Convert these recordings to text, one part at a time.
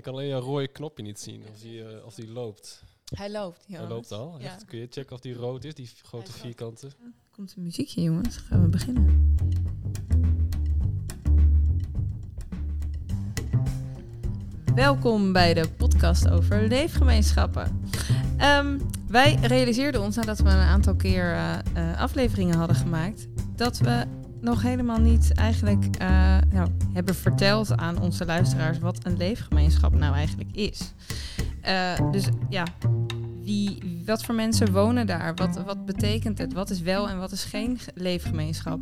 Ik kan alleen jouw rode knopje niet zien, of die, eh, of die loopt. Hij loopt. Hij loopt al. Ja. Echt? Kun je checken of die rood is, die grote vierkante? Komt een muziekje, jongens. Gaan we beginnen. Welkom bij de podcast over leefgemeenschappen. Ehm, wij realiseerden ons nadat we een aantal keer eh, eh, afleveringen hadden gemaakt, dat we nog helemaal niet eigenlijk eh, nou, hebben verteld aan onze luisteraars wat een leefgemeenschap nou eigenlijk is. Eh, dus ja, wie, wat voor mensen wonen daar? Wat, wat betekent het? Wat is wel en wat is geen ge- leefgemeenschap?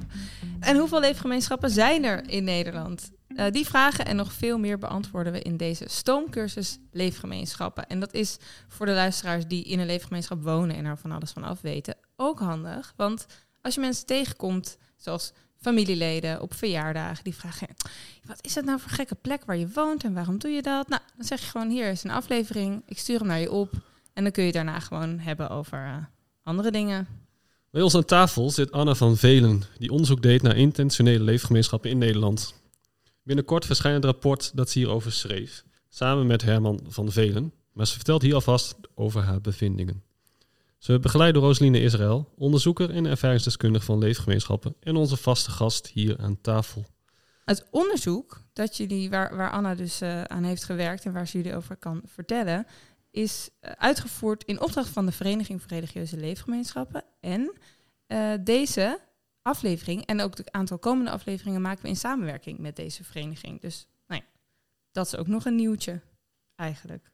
En hoeveel leefgemeenschappen zijn er in Nederland? Eh, die vragen en nog veel meer beantwoorden we in deze stoomcursus Leefgemeenschappen. En dat is voor de luisteraars die in een leefgemeenschap wonen en er van alles van af weten ook handig. Want als je mensen tegenkomt, zoals familieleden op verjaardagen, die vragen: Wat is dat nou voor gekke plek waar je woont en waarom doe je dat? Nou, dan zeg je gewoon: Hier is een aflevering, ik stuur hem naar je op. En dan kun je daarna gewoon hebben over eh, andere dingen. Bij ons aan tafel zit Anna van Velen, die onderzoek deed naar intentionele leefgemeenschappen in Nederland. Binnenkort verschijnt het rapport dat ze hierover schreef, samen met Herman van Velen, maar ze vertelt hier alvast over haar bevindingen. Ze door Roseline Israël, onderzoeker en ervaringsdeskundige van leefgemeenschappen en onze vaste gast hier aan tafel. Het onderzoek dat jullie, waar, waar Anna dus eh, aan heeft gewerkt en waar ze jullie over kan vertellen, is eh, uitgevoerd in opdracht van de Vereniging voor Religieuze Leefgemeenschappen. En eh, deze aflevering en ook het aantal komende afleveringen maken we in samenwerking met deze vereniging. Dus nou ja, dat is ook nog een nieuwtje eigenlijk.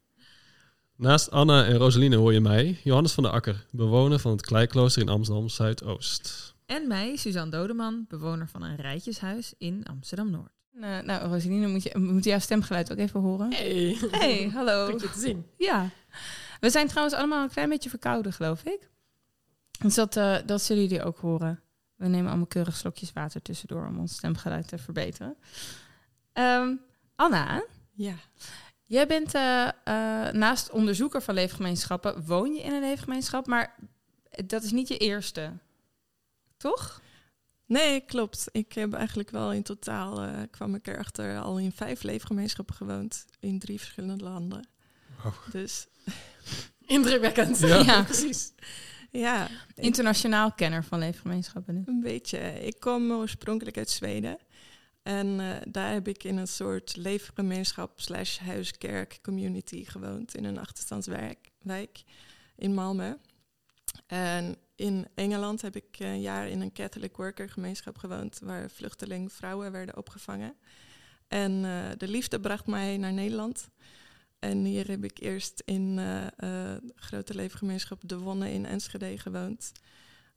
Naast Anna en Roseline hoor je mij, Johannes van der Akker, bewoner van het Kleiklooster in Amsterdam Zuidoost. En mij, Suzanne Dodeman, bewoner van een rijtjeshuis in Amsterdam-Noord. Eh, nou, Roseline, moet je, we moeten jouw stemgeluid ook even horen. Hey, Hey, hallo. Goed je te zien. Ja. We zijn trouwens allemaal een klein beetje verkouden, geloof ik. Dus dat, eh, dat zullen jullie ook horen. We nemen allemaal keurig slokjes water tussendoor om ons stemgeluid te verbeteren. Ehm, Anna, Ja. Jij bent eh, eh, naast onderzoeker van leefgemeenschappen, woon je in een leefgemeenschap, maar dat is niet je eerste, toch? Nee, klopt. Ik heb eigenlijk wel in totaal, eh, kwam ik erachter, al in vijf leefgemeenschappen gewoond. In drie verschillende landen. Dus Indrukwekkend. Ja. precies. Ja, ik- Internationaal kenner van leefgemeenschappen. een beetje. Ik kom oorspronkelijk uit Zweden. En eh, daar heb ik in een soort leefgemeenschap slash huiskerk community gewoond. In een achterstandswijk wijk in Malmö. En in Engeland heb ik een jaar in een Catholic Worker gemeenschap gewoond. Waar vluchteling vrouwen werden opgevangen. En eh, de liefde bracht mij naar Nederland. En hier heb ik eerst in eh eh, grote leefgemeenschap De Wonne in Enschede gewoond.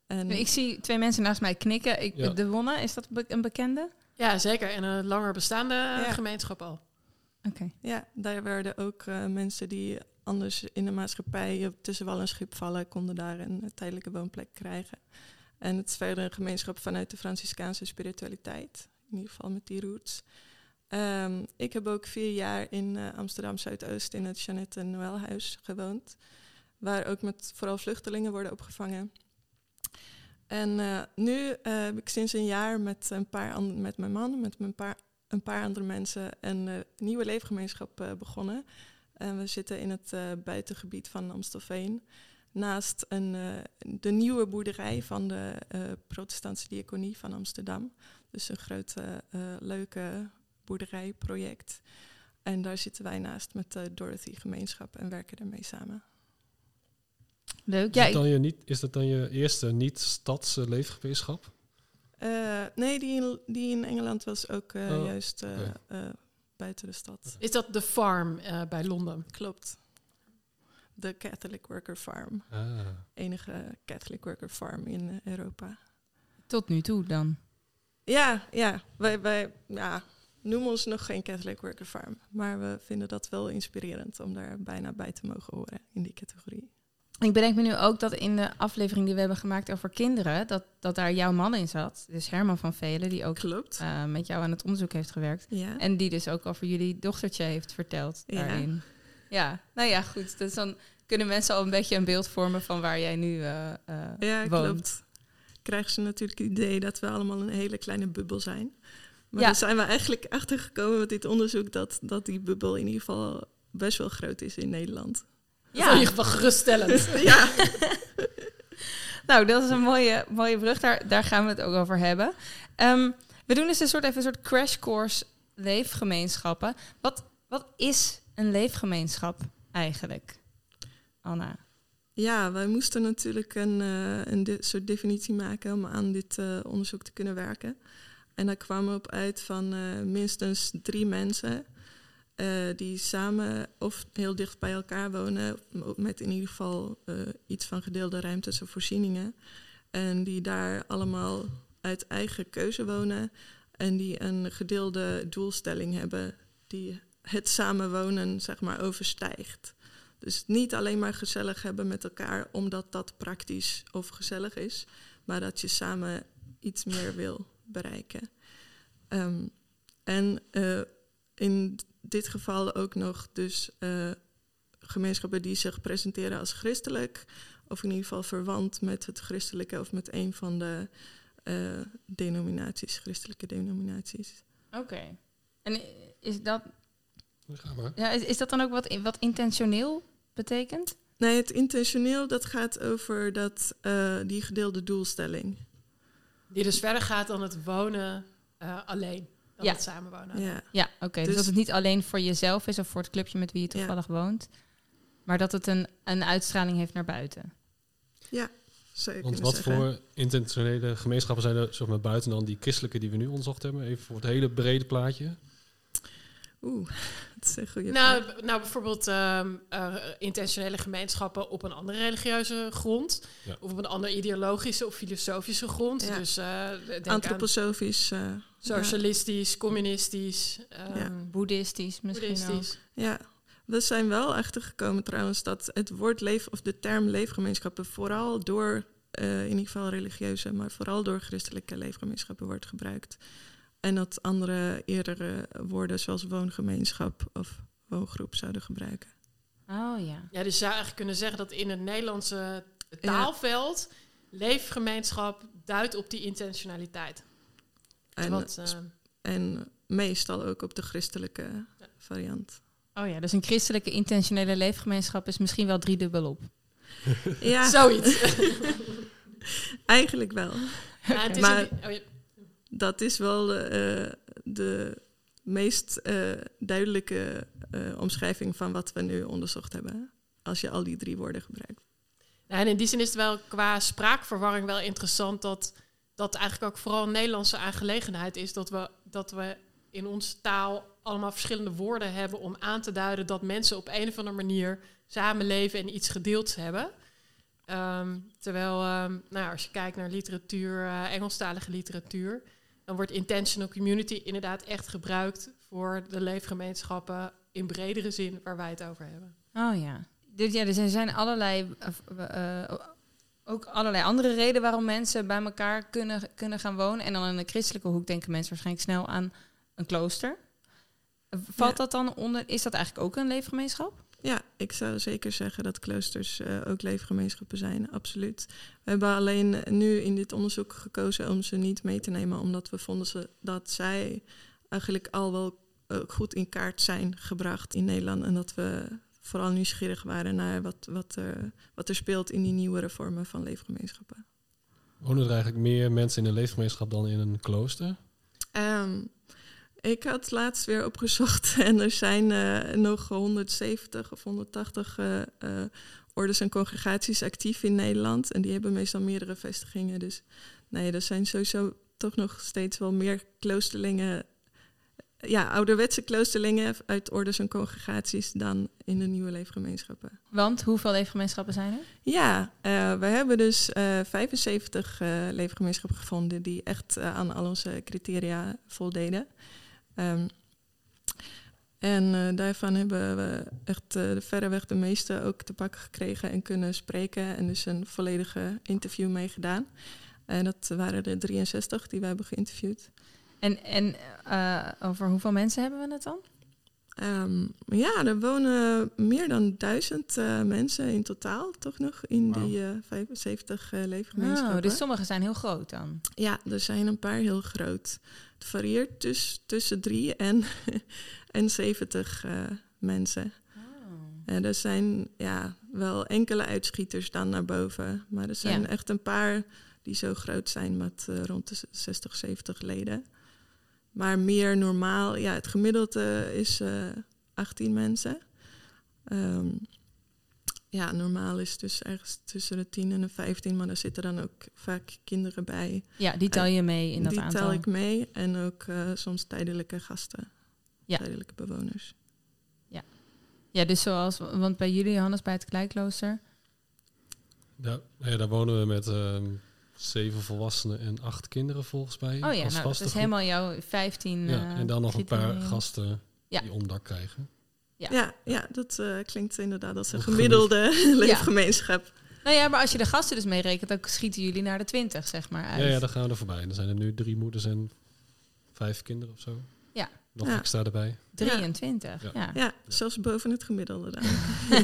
En Ik zie twee mensen naast mij knikken. Ik, Ja. De Wonne, is dat een bekende? Ja, zeker. En een langer bestaande Ja. gemeenschap al. Oké. Ja, daar werden ook eh, mensen die anders in de maatschappij tussen wal en schip vallen, konden daar een eh, tijdelijke woonplek krijgen. En het is verder een gemeenschap vanuit de Franciscaanse spiritualiteit, in ieder geval met die roots. Ehm, ik heb ook vier jaar in eh, Amsterdam Zuidoost in het Jeannette Noëlhuis gewoond, waar ook met vooral vluchtelingen worden opgevangen. En eh, nu eh, heb ik sinds een jaar met een paar met mijn man, met mijn paar een paar andere mensen een eh, nieuwe leefgemeenschap begonnen. En we zitten in het buitengebied van Amstelveen. Naast een, de nieuwe boerderij van de protestantse diaconie van Amsterdam. Dus een grote, leuke boerderijproject. En daar zitten wij naast met de Dorothy gemeenschap en werken ermee samen. Leuk. Is, Ja, dat dan je niet, is dat dan je eerste niet-stadse leefgemeenschap? Eh, nee, die in, die in Engeland was ook eh, Oh, juist eh, eh, buiten de stad. Is dat de farm eh, bij Londen? Klopt. De Catholic Worker Farm. Ah. enige Catholic Worker Farm in Europa. tot nu toe dan. Ja, ja, wij, wij ja, noemen ons nog geen Catholic Worker Farm. Maar we vinden dat wel inspirerend om daar bijna bij te mogen horen in die categorie. Ik bedenk me nu ook dat in de aflevering die we hebben gemaakt over kinderen, dat, dat daar jouw man in zat. Dus Herman van Velen, die ook Klopt. eh, met jou aan het onderzoek heeft gewerkt. Ja. En die dus ook over jullie dochtertje heeft verteld Ja. daarin. Ja, nou ja, goed. Dus dan kunnen mensen al een beetje een beeld vormen van waar jij nu eh, ja, woont. klopt. Krijgen ze natuurlijk het idee dat we allemaal een hele kleine bubbel zijn. Maar Ja. daar zijn we eigenlijk achtergekomen met dit onderzoek dat, dat die bubbel in ieder geval best wel groot is in Nederland. Ja. in ieder geval geruststellend. ja. nou, dat is een mooie, mooie brug. Daar, daar gaan we het ook over hebben. Ehm, we doen dus een soort, even een soort crash course leefgemeenschappen. Wat, wat is een leefgemeenschap eigenlijk, Anna? Ja, wij moesten natuurlijk een, uh, een soort definitie maken om aan dit uh, onderzoek te kunnen werken. En daar kwamen we op uit van uh, minstens drie mensen die samen of heel dicht bij elkaar wonen, met in ieder geval iets van gedeelde ruimtes of voorzieningen. En die daar allemaal uit eigen keuze wonen en die een gedeelde doelstelling hebben die het samenwonen zeg maar overstijgt. Dus niet alleen maar gezellig hebben met elkaar omdat dat praktisch of gezellig is, maar dat je samen iets meer wil bereiken. Um, en uh, in dit geval ook nog dus uh, gemeenschappen die zich presenteren als christelijk, of in ieder geval verwant met het christelijke of met een van de uh, denominaties, christelijke denominaties. Oké. En is dat Ga maar. Ja, is, is dat dan ook wat, wat intentioneel betekent? Nee, het intentioneel dat gaat over dat, uh, die gedeelde doelstelling. Die dus verder gaat dan het wonen uh, alleen. Dan ja. het samenwonen. Ja, ja oké. Okay. Dus, dus, dat het niet alleen voor jezelf is of voor het clubje met wie je toevallig ja. woont. Maar dat het een, een uitstraling heeft naar buiten. Ja, zeker. Want wat zeggen. voor intentionele gemeenschappen zijn er zeg maar, buiten dan die christelijke die we nu onderzocht hebben? Even voor het hele brede plaatje. Oeh, dat is een goede nou, nou, bijvoorbeeld um, uh, intentionele gemeenschappen op een andere religieuze grond. Ja. Of op een andere ideologische of filosofische grond. Ja. Dus, uh, Antroposofisch. Uh, socialistisch, ja. communistisch. Um, ja. Boeddhistisch misschien boeddhistisch. ook. Ja, we zijn wel achtergekomen trouwens dat het woord leef of de term leefgemeenschappen vooral door, uh, in ieder geval religieuze, maar vooral door christelijke leefgemeenschappen wordt gebruikt. En dat andere eerdere woorden zoals woongemeenschap of woongroep zouden gebruiken. Oh ja. Ja, dus je zou eigenlijk kunnen zeggen dat in het Nederlandse taalveld ja. leefgemeenschap duidt op die intentionaliteit. En, Wat, uh, en meestal ook op de christelijke ja. variant. Oh ja, dus een christelijke intentionele leefgemeenschap is misschien wel driedubbel op. ja, zoiets. Eigenlijk wel. Ja, het is maar, een, oh, ja dat is wel de, de meest uh, duidelijke uh, omschrijving van wat we nu onderzocht hebben. Als je al die drie woorden gebruikt. En in die zin is het wel qua spraakverwarring wel interessant dat dat eigenlijk ook vooral een Nederlandse aangelegenheid is. Dat we, dat we in onze taal allemaal verschillende woorden hebben om aan te duiden dat mensen op een of andere manier samenleven en iets gedeeld hebben. Um, terwijl, um, nou, als je kijkt naar literatuur, Engelstalige literatuur, dan wordt intentional community inderdaad echt gebruikt voor de leefgemeenschappen in bredere zin waar wij het over hebben. Oh ja. Dus ja, er zijn allerlei, uh, uh, ook allerlei andere redenen waarom mensen bij elkaar kunnen, kunnen gaan wonen. En dan in de christelijke hoek denken mensen waarschijnlijk snel aan een klooster. Valt ja. dat dan onder, is dat eigenlijk ook een leefgemeenschap? Ja, ik zou zeker zeggen dat kloosters uh, ook leefgemeenschappen zijn, absoluut. We hebben alleen nu in dit onderzoek gekozen om ze niet mee te nemen, omdat we vonden ze, dat zij eigenlijk al wel uh, goed in kaart zijn gebracht in Nederland. En dat we vooral nieuwsgierig waren naar wat, wat, er, wat er speelt in die nieuwere vormen van leefgemeenschappen. Wonen er eigenlijk meer mensen in een leefgemeenschap dan in een klooster? Um, ik had laatst weer opgezocht en er zijn uh, nog 170 of 180 uh, uh, ordes en congregaties actief in Nederland. En die hebben meestal meerdere vestigingen. Dus nee, er zijn sowieso toch nog steeds wel meer kloosterlingen, ja, ouderwetse kloosterlingen uit ordes en congregaties dan in de nieuwe leefgemeenschappen. Want hoeveel leefgemeenschappen zijn er? Ja, we hebben dus 75 leefgemeenschappen gevonden die echt aan al onze criteria voldeden. Um, en uh, daarvan hebben we echt uh, verreweg de meeste ook te pakken gekregen en kunnen spreken. En dus een volledige interview meegedaan. En dat waren er 63 die we hebben geïnterviewd. En, en uh, over hoeveel mensen hebben we het dan? Um, ja, er wonen meer dan duizend uh, mensen in totaal, toch nog, in wow. die uh, 75 uh, leefgemeenschappen. Oh, dus sommige zijn heel groot dan? Ja, er zijn een paar heel groot. Het varieert dus tussen drie en, en 70 mensen. En er zijn ja, wel enkele uitschieters dan naar boven. Maar er zijn Ja. echt een paar die zo groot zijn met eh, rond de 60, 70 leden. Maar meer normaal, ja, het gemiddelde is eh 18 mensen. Ehm, ja, normaal is dus ergens tussen de 10 en de 15, maar daar zitten dan ook vaak kinderen bij. Ja, die tel je mee in dat die aantal. tel ik mee en ook eh, soms tijdelijke gasten, Ja. tijdelijke bewoners. Ja, dus zoals, want bij jullie, Johannes, bij het Kleiklooster. Daar, nou ja, daar wonen we met ehm, zeven volwassenen en acht kinderen volgens mij. Oh ja, nou, dat is helemaal jouw 15. Ja, eh, en dan nog een paar gasten Ja. die onderdak krijgen. Ja. Ja, ja, dat eh, klinkt inderdaad als een Een gemiddelde leefgemeenschap. Nou ja, maar als je de gasten dus meerekent, dan schieten jullie naar de 20, zeg maar, uit. Ja, ja, daar gaan we er voorbij. Dan zijn er nu drie moeders en vijf kinderen of zo. Ja. Nog Ja. extra erbij. 23, ja. Ja. Ja, zelfs boven het gemiddelde dan.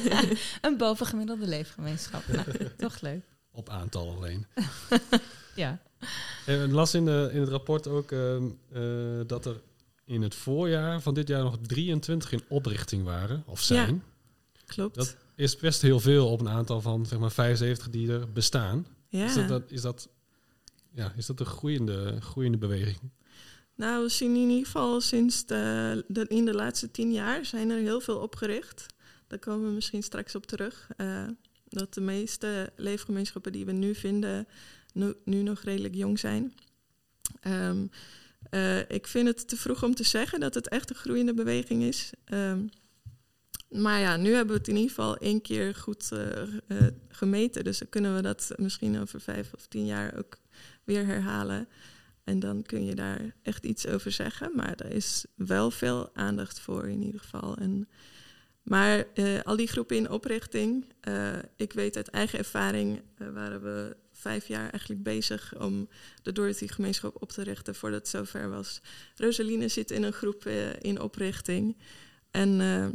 een bovengemiddelde leefgemeenschap. nou, toch leuk. Op aantal alleen. Ja. En ik las in, de, in het rapport ook ehm, eh, dat er in het voorjaar van dit jaar nog 23 in oprichting waren, of zijn. Klopt. Dat is best heel veel op een aantal van zeg maar 75 die er bestaan. ja. Is, dat, dat, is, dat, ja, is dat een groeiende, groeiende beweging? Nou, we zien in ieder geval sinds de, de- in de laatste tien jaar zijn er heel veel opgericht. Daar komen we misschien straks op terug. Eh, dat de meeste leefgemeenschappen die we nu vinden, nu, nu nog redelijk jong zijn. Ehm, eh, ik vind het te vroeg om te zeggen dat het echt een groeiende beweging is. Ehm, maar ja, nu hebben we het in ieder geval één keer goed eh, eh, gemeten. Dus dan kunnen we dat misschien over vijf of tien jaar ook weer herhalen. En dan kun je daar echt iets over zeggen. Maar er is wel veel aandacht voor in ieder geval. En, maar al die groepen in oprichting, ik weet uit eigen ervaring, waren we vijf jaar eigenlijk bezig om de Dorothy-gemeenschap op te richten voordat het zover was. Rosaline zit in een groep eh, in oprichting. En eh,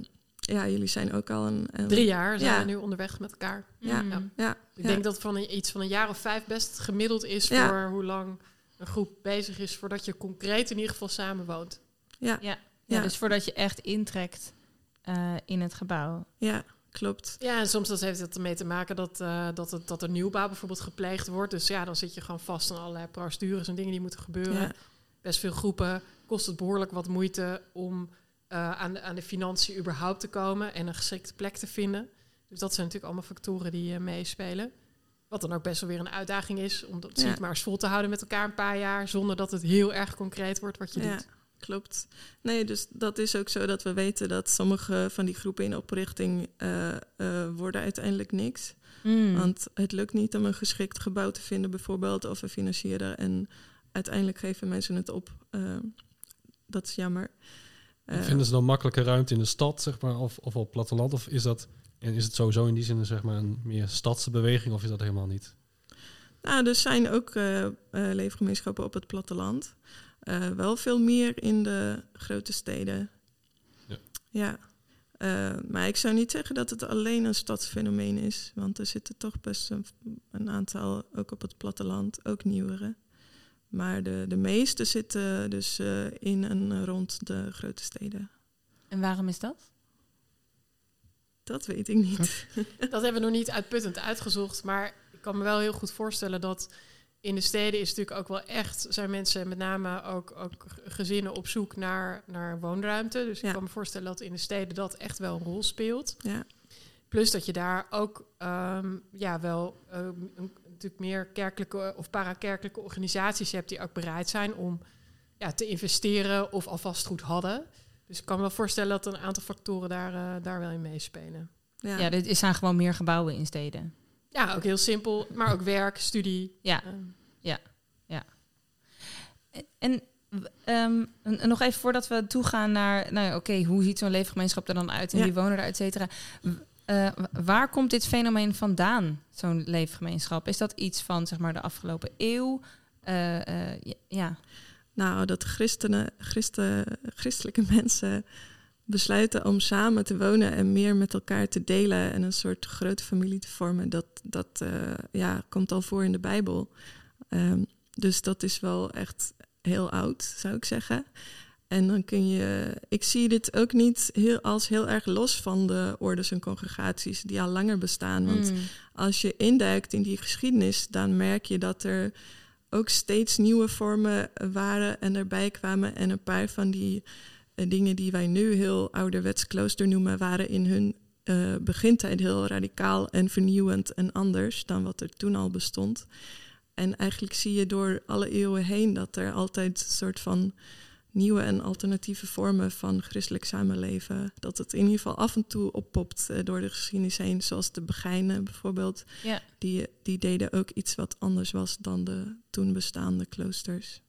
ja, jullie zijn ook al een... een- Drie jaar zijn Ja. we nu onderweg met elkaar. Ja, Mm. ja, Ik ja. denk dat van een, iets van een jaar of vijf best gemiddeld is Ja. voor hoe lang een groep bezig is voordat je concreet in ieder geval samen woont. ja, Ja. Ja. ja, dus voordat je echt intrekt eh, in het gebouw. ja, klopt. Ja, en soms dat heeft het ermee te maken dat, eh, dat, het, dat er nieuwbouw bijvoorbeeld gepleegd wordt. Dus ja, dan zit je gewoon vast aan allerlei procedures en dingen die moeten gebeuren. Ja, Best veel groepen kost het behoorlijk wat moeite om eh, aan, de, aan de financiën überhaupt te komen en een geschikte plek te vinden. Dus dat zijn natuurlijk allemaal factoren die eh, meespelen. Wat dan ook best wel weer een uitdaging is om dat Ja. maar eens vol te houden met elkaar een paar jaar, zonder dat het heel erg concreet wordt wat je ja, doet. Klopt. Nee, dus dat is ook zo dat we weten dat sommige van die groepen in oprichting eh, eh, worden uiteindelijk niks. Mm. Want het lukt niet om een geschikt gebouw te vinden, bijvoorbeeld, of we financieren. En uiteindelijk geven mensen het op. Eh, dat is jammer. Vinden ze dan makkelijke ruimte in de stad, zeg maar, of, of op het platteland? Of is dat, en is het sowieso in die zin zeg maar, een meer stadse beweging, of is dat helemaal niet? Nou, er zijn ook eh, eh, leefgemeenschappen op het platteland. Eh, wel veel meer in de grote steden. Ja. Ja. Eh, maar ik zou niet zeggen dat het alleen een stadsfenomeen is. Want er zitten toch best een, een aantal, ook op het platteland, ook nieuwere. Maar de, de meeste zitten dus eh, in en rond de grote steden. En waarom is dat? Dat weet ik niet. Dat hebben we nog niet uitputtend uitgezocht, maar ik kan me wel heel goed voorstellen dat in de steden is natuurlijk ook wel echt, zijn mensen met name ook, ook gezinnen op zoek naar, naar woonruimte. Dus Ja. ik kan me voorstellen dat in de steden dat echt wel een rol speelt. Ja, Plus dat je daar ook ehm, ja, wel ehm, een, natuurlijk meer kerkelijke of parakerkelijke organisaties hebt die ook bereid zijn om ja, te investeren of alvast goed hadden. Dus ik kan me wel voorstellen dat een aantal factoren daar, eh, daar wel in meespelen. ja. Ja, dit zijn gewoon meer gebouwen in steden. Ja, ook heel simpel, maar ook werk, studie. Ja. ehm, En ehm, en nog even voordat we toegaan naar, nou ja, oké, hoe ziet zo'n leefgemeenschap er dan uit en Ja. wie wonen er, et cetera. Eh, waar komt dit fenomeen vandaan, zo'n leefgemeenschap? Is dat iets van, zeg maar, de afgelopen eeuw? Eh, eh, ja- ja. Nou, dat christenen, christen, christelijke mensen besluiten om samen te wonen en meer met elkaar te delen en een soort grote familie te vormen, dat, dat eh, ja, komt al voor in de Bijbel. Ehm, dus dat is wel echt heel oud, zou ik zeggen. En dan kun je. Ik zie dit ook niet heel, als heel erg los van de ordes en congregaties die al langer bestaan. Want Mm. als je induikt in die geschiedenis, dan merk je dat er ook steeds nieuwe vormen waren en erbij kwamen. En een paar van die dingen die wij nu heel ouderwets klooster noemen, waren in hun eh, begintijd heel radicaal en vernieuwend en anders dan wat er toen al bestond. En eigenlijk zie je door alle eeuwen heen dat er altijd een soort van nieuwe en alternatieve vormen van christelijk samenleven. Dat het in ieder geval af en toe oppopt eh, door de geschiedenis heen, zoals de Begijnen bijvoorbeeld. Ja. Die, die deden ook iets wat anders was dan de toen bestaande kloosters.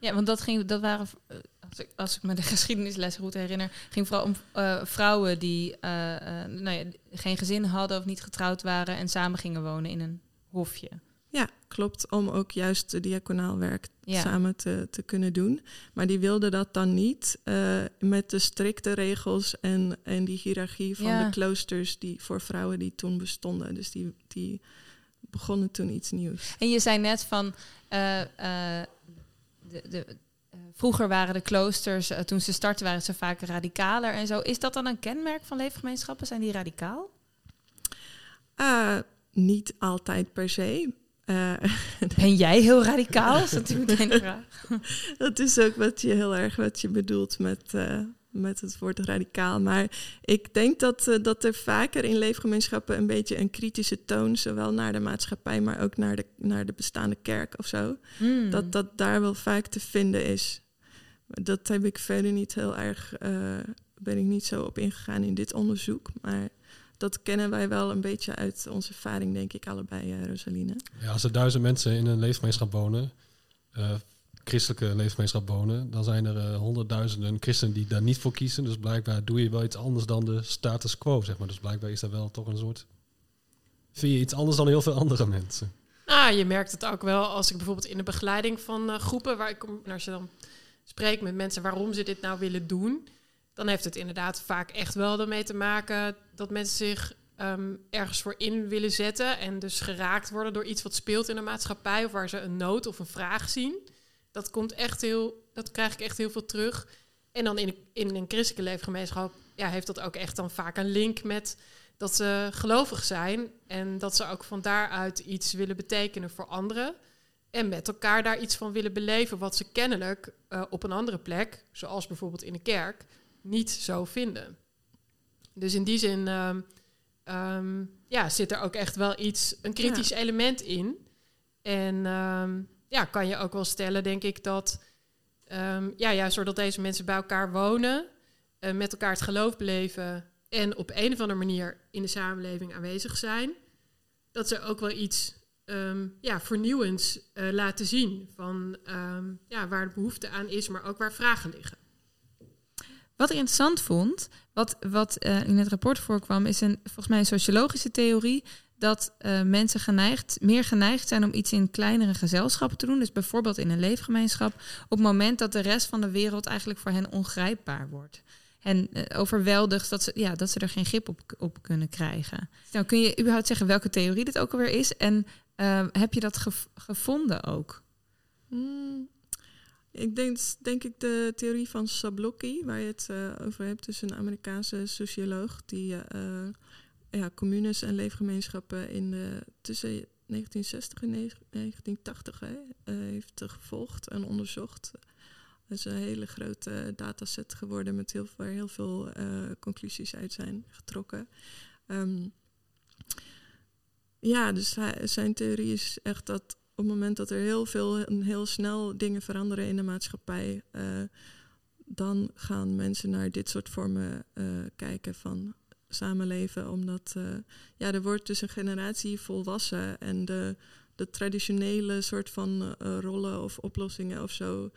Ja, want dat, ging, dat waren, eh, als ik, als ik me de geschiedenisles goed herinner, ging vooral om eh, vrouwen die eh, nou ja, geen gezin hadden of niet getrouwd waren en samen gingen wonen in een hofje. Ja, klopt. Om ook juist de diaconaal werk Ja. samen te, te kunnen doen. Maar die wilden dat dan niet met de strikte regels en, en die hiërarchie van Ja. de kloosters die voor vrouwen die toen bestonden. Dus die, die begonnen toen iets nieuws. En je zei net van, de, de, eh, vroeger waren de kloosters, eh, toen ze startten, waren ze vaak radicaler en zo. Is dat dan een kenmerk van leefgemeenschappen? Zijn die radicaal? Ah, niet altijd per se. Eh, Ben jij heel radicaal? Is natuurlijk vraag. dat is ook wat je heel erg wat je bedoelt met, eh, met het woord radicaal. Maar ik denk dat, eh, dat er vaker in leefgemeenschappen een beetje een kritische toon, zowel naar de maatschappij, maar ook naar de, naar de bestaande kerk of zo, Hmm. dat dat daar wel vaak te vinden is. Dat heb ik verder niet heel erg, eh, ben ik niet zo op ingegaan in dit onderzoek. Maar dat kennen wij wel een beetje uit onze ervaring, denk ik, allebei, eh, Rosaline. Ja, als er duizend mensen in een leefgemeenschap wonen, eh, christelijke leefgemeenschap wonen, dan zijn er eh, honderdduizenden christenen die daar niet voor kiezen. Dus blijkbaar doe je wel iets anders dan de status quo, zeg maar. Dus blijkbaar is dat wel toch een soort... Vind je iets anders dan heel veel andere mensen? Ah, je merkt het ook wel als ik bijvoorbeeld in de begeleiding van eh, groepen waar ik kom, en als je dan spreekt met mensen waarom ze dit nou willen doen, dan heeft het inderdaad vaak echt wel ermee te maken dat mensen zich ehm, ergens voor in willen zetten en dus geraakt worden door iets wat speelt in de maatschappij of waar ze een nood of een vraag zien. Dat komt echt heel, dat krijg ik echt heel veel terug. En dan in, in een christelijke leefgemeenschap ja, heeft dat ook echt dan vaak een link met dat ze gelovig zijn en dat ze ook van daaruit iets willen betekenen voor anderen. En met elkaar daar iets van willen beleven wat ze kennelijk eh, op een andere plek, zoals bijvoorbeeld in de kerk, niet zo vinden. Dus in die zin ehm, ehm, ja, zit er ook echt wel iets, een kritisch element in. En ehm, ja, kan je ook wel stellen, denk ik, dat ehm, ja, juist doordat deze mensen bij elkaar wonen, eh, met elkaar het geloof beleven en op een of andere manier in de samenleving aanwezig zijn, dat ze ook wel iets ehm, ja, vernieuwends eh, laten zien van ehm, ja, waar de behoefte aan is, maar ook waar vragen liggen. Wat ik interessant vond, wat, wat eh, in het rapport voorkwam, is een, volgens mij een sociologische theorie dat eh, mensen geneigd, meer geneigd zijn om iets in kleinere gezelschappen te doen. Dus bijvoorbeeld in een leefgemeenschap, op het moment dat de rest van de wereld eigenlijk voor hen ongrijpbaar wordt. En eh, overweldigd dat ze, ja, dat ze er geen grip op, op kunnen krijgen. Nou, kun je überhaupt zeggen welke theorie dit ook alweer is? En eh, heb je dat gev- gevonden ook? Hmm, ik denk, denk ik de theorie van Sablocki, waar je het over hebt, dus een Amerikaanse socioloog die ja, communes en leefgemeenschappen in de, tussen 1960 en 1980 hè, eh, heeft gevolgd en onderzocht. Dat is een hele grote dataset geworden met heel, waar heel veel eh, conclusies uit zijn getrokken. Ehm, ja, dus zijn theorie is echt dat op het moment dat er heel veel en heel snel dingen veranderen in de maatschappij, eh, dan gaan mensen naar dit soort vormen kijken van samenleven. Omdat eh, ja, er wordt dus een generatie volwassen en de, de traditionele soort van eh, rollen of oplossingen of zo,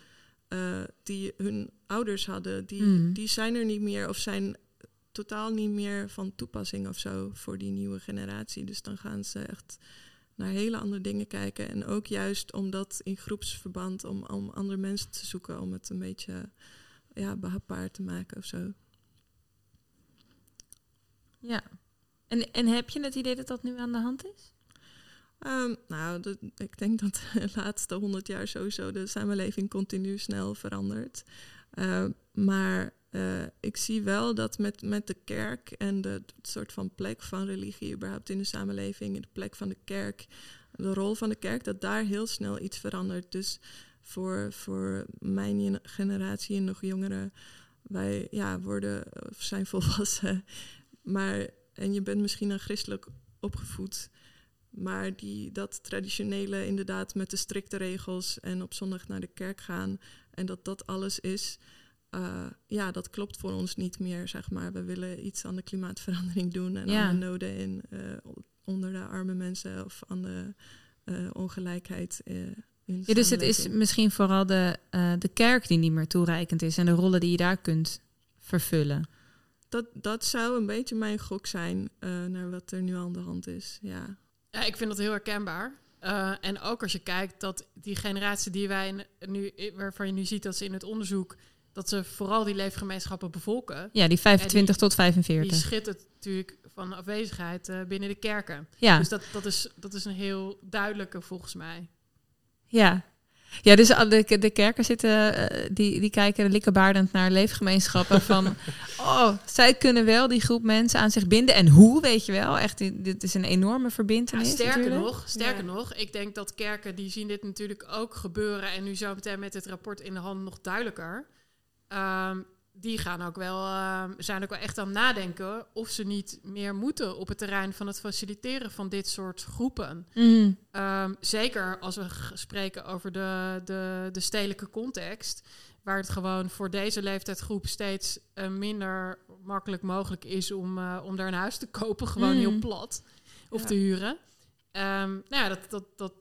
eh, die hun ouders hadden, die, Mhm. die zijn er niet meer of zijn totaal niet meer van toepassing of zo voor die nieuwe generatie. Dus dan gaan ze echt naar hele andere dingen kijken. En ook juist omdat in groepsverband, om, om andere mensen te zoeken, om het een beetje ja, behapbaar te maken of zo. Ja. En, en heb je het idee dat dat nu aan de hand is? Ehm, nou, ik denk dat de laatste honderd jaar sowieso de samenleving continu snel verandert. Ehm, maar uh, ik zie wel dat met, met de kerk en de, soort van plek van religie überhaupt in de samenleving, de plek van de kerk, de rol van de kerk, dat daar heel snel iets verandert. Dus voor, voor mijn generatie en nog jongeren, wij ja, worden zijn volwassen, maar en je bent misschien een christelijk opgevoed. Maar die, dat traditionele, inderdaad, met de strikte regels en op zondag naar de kerk gaan en dat dat alles is, uh, ja, dat klopt voor ons niet meer, zeg maar. We willen iets aan de klimaatverandering doen en aan de noden in, uh, onder de arme mensen of aan de uh, ongelijkheid. in ja, dus het is misschien vooral de, de kerk die niet meer toereikend is en de rollen die je daar kunt vervullen. Dat, dat zou een beetje mijn gok zijn naar wat er nu aan de hand is. Ja, ja ik vind dat heel herkenbaar. en ook als je kijkt dat die generatie die wij nu, waarvan je nu ziet dat ze in het onderzoek dat ze vooral die leefgemeenschappen bevolken. Ja, die 25 tot 45. Die schittert natuurlijk van afwezigheid uh, binnen de kerken. Ja. Dus dat, dat, is, dat is een heel duidelijke volgens mij. Ja, ja, dus de, de kerken zitten, uh, die, die kijken likkerbaardend naar leefgemeenschappen van, oh, zij kunnen wel die groep mensen aan zich binden. En hoe, weet je wel? Echt, dit is een enorme verbindenis. Ja, sterker nog, sterker nog, ik denk dat kerken, die zien dit natuurlijk ook gebeuren. En nu zo meteen met het rapport in de hand nog duidelijker. Ehm, die gaan ook wel, uh, zijn ook wel echt aan het nadenken of ze niet meer moeten op het terrein van het faciliteren van dit soort groepen. Mm. Ehm, zeker als we spreken over de, de, de stedelijke context, waar het gewoon voor deze leeftijdsgroep steeds uh, minder makkelijk mogelijk is om, uh, om daar een huis te kopen, gewoon heel mm. plat, of te huren. nou ja, dat, dat, dat,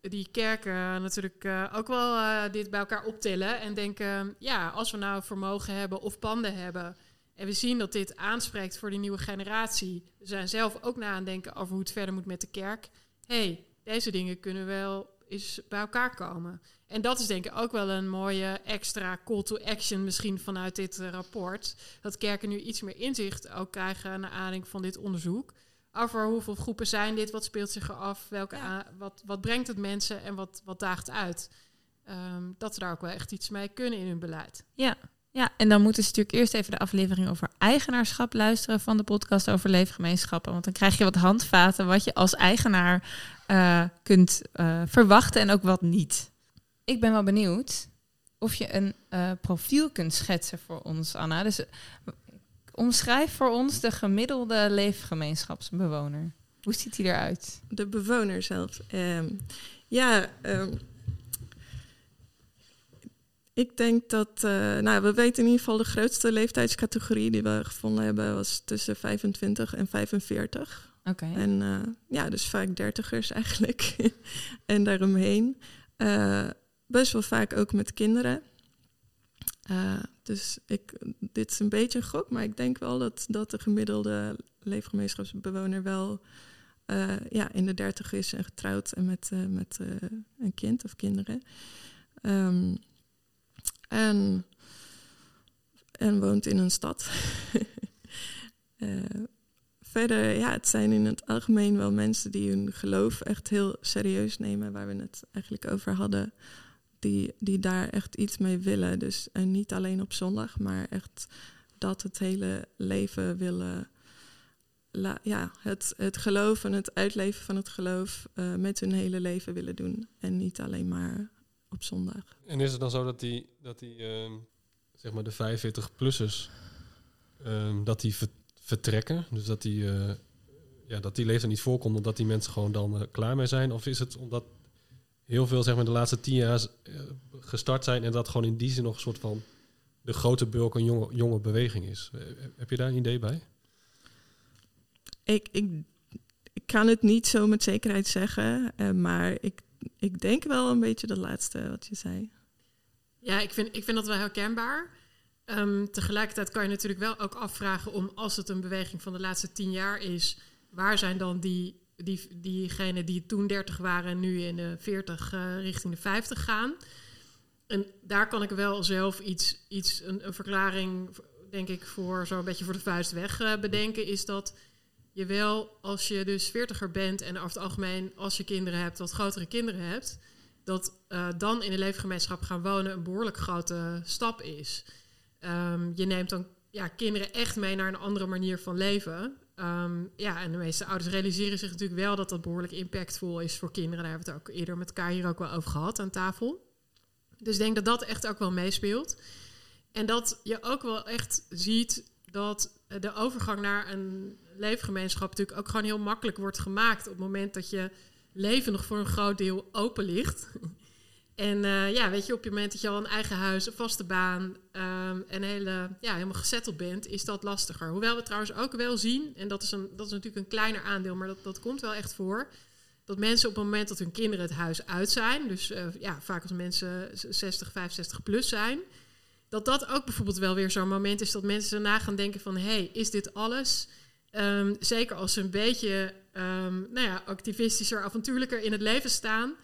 die kerken natuurlijk uh, ook wel uh, dit bij elkaar optillen en denken, ja, als we nou vermogen hebben of panden hebben en we zien dat dit aanspreekt voor die nieuwe generatie, we zijn zelf ook na aan denken over hoe het verder moet met de kerk. hey, deze dingen kunnen wel eens bij elkaar komen. En dat is denk ik ook wel een mooie extra call to action misschien vanuit dit uh, rapport. Dat kerken nu iets meer inzicht ook krijgen naar aanleiding van dit onderzoek over hoeveel groepen zijn dit, wat speelt zich af, welke wat, wat brengt het mensen en wat, wat daagt uit. Ehm, dat ze daar ook wel echt iets mee kunnen in hun beleid. Ja. ja, en dan moeten ze natuurlijk eerst even de aflevering over eigenaarschap luisteren van de podcast over leefgemeenschappen. Want dan krijg je wat handvaten wat je als eigenaar uh, kunt uh, verwachten en ook wat niet. Ik ben wel benieuwd of je een uh, profiel kunt schetsen voor ons, Anna. Dus Omschrijf voor ons de gemiddelde leefgemeenschapsbewoner. Hoe ziet hij eruit? De bewoner zelf. Um, ja, um, ik denk dat, uh, nou, we weten in ieder geval de grootste leeftijdscategorie die we gevonden hebben was tussen 25 en 45. Oké. En uh, ja, dus vaak dertigers eigenlijk. en daaromheen. Uh, best wel vaak ook met kinderen. Dus ik, dit is een beetje een gok, maar ik denk wel dat, dat de gemiddelde leefgemeenschapsbewoner wel uh, ja, in de dertig is en getrouwd en met, uh, met een kind of kinderen. Um, en, en woont in een stad. verder, ja, het zijn in het algemeen wel mensen die hun geloof echt heel serieus nemen, waar we het eigenlijk over hadden die, die daar echt iets mee willen. Dus en niet alleen op zondag, maar echt dat het hele leven willen. ja, het, het geloof en het uitleven van het geloof uh, met hun hele leven willen doen. En niet alleen maar op zondag. En is het dan zo dat die, dat die uh, zeg maar de 45-plussers, uh, dat die vertrekken? Dus dat die, uh, ja, dat die leeftijd niet voorkomt omdat die mensen gewoon dan uh, klaar mee zijn? Of is het omdat heel veel zeg maar, de laatste tien jaar eh, gestart zijn en dat gewoon in die zin nog een soort van de grote bulk een jonge, jonge beweging is. Eh, heb je daar een idee bij? Ik, ik, ik kan het niet zo met zekerheid zeggen, maar ik, ik denk wel een beetje dat laatste wat je zei. Ja, ik vind, ik vind dat wel herkenbaar. Um, tegelijkertijd kan je natuurlijk wel ook afvragen om als het een beweging van de laatste tien jaar is, waar zijn dan die die, diegenen die toen 30 waren en nu in de 40 uh, eh, richting de 50 gaan. En daar kan ik wel zelf iets, iets een, een verklaring, denk ik, voor zo'n beetje voor de vuist weg uh, bedenken. Is dat je wel, als je dus 40er bent en over het algemeen, als je kinderen hebt, wat grotere kinderen hebt, dat uh, dan in een leefgemeenschap gaan wonen een behoorlijk grote stap is. Ehm, je neemt dan ja, kinderen echt mee naar een andere manier van leven. Ehm, ja, en de meeste ouders realiseren zich natuurlijk wel dat dat behoorlijk impactvol is voor kinderen. Daar hebben we het ook eerder met elkaar hier ook wel over gehad aan tafel. Dus ik denk dat dat echt ook wel meespeelt. En dat je ook wel echt ziet dat de overgang naar een leefgemeenschap natuurlijk ook gewoon heel makkelijk wordt gemaakt op het moment dat je leven nog voor een groot deel open ligt. En uh, ja, weet je, op het moment dat je al een eigen huis, een vaste baan um, en hele, ja, helemaal gezetteld bent, is dat lastiger. Hoewel we trouwens ook wel zien, en dat is, een, dat is natuurlijk een kleiner aandeel, maar dat, dat komt wel echt voor, dat mensen op het moment dat hun kinderen het huis uit zijn, dus uh, ja, vaak als mensen 60, 65 plus zijn, dat dat ook bijvoorbeeld wel weer zo'n moment is dat mensen daarna gaan denken van, hé, hey, is dit alles? Um, zeker als ze een beetje um, nou ja, activistischer, avontuurlijker in het leven staan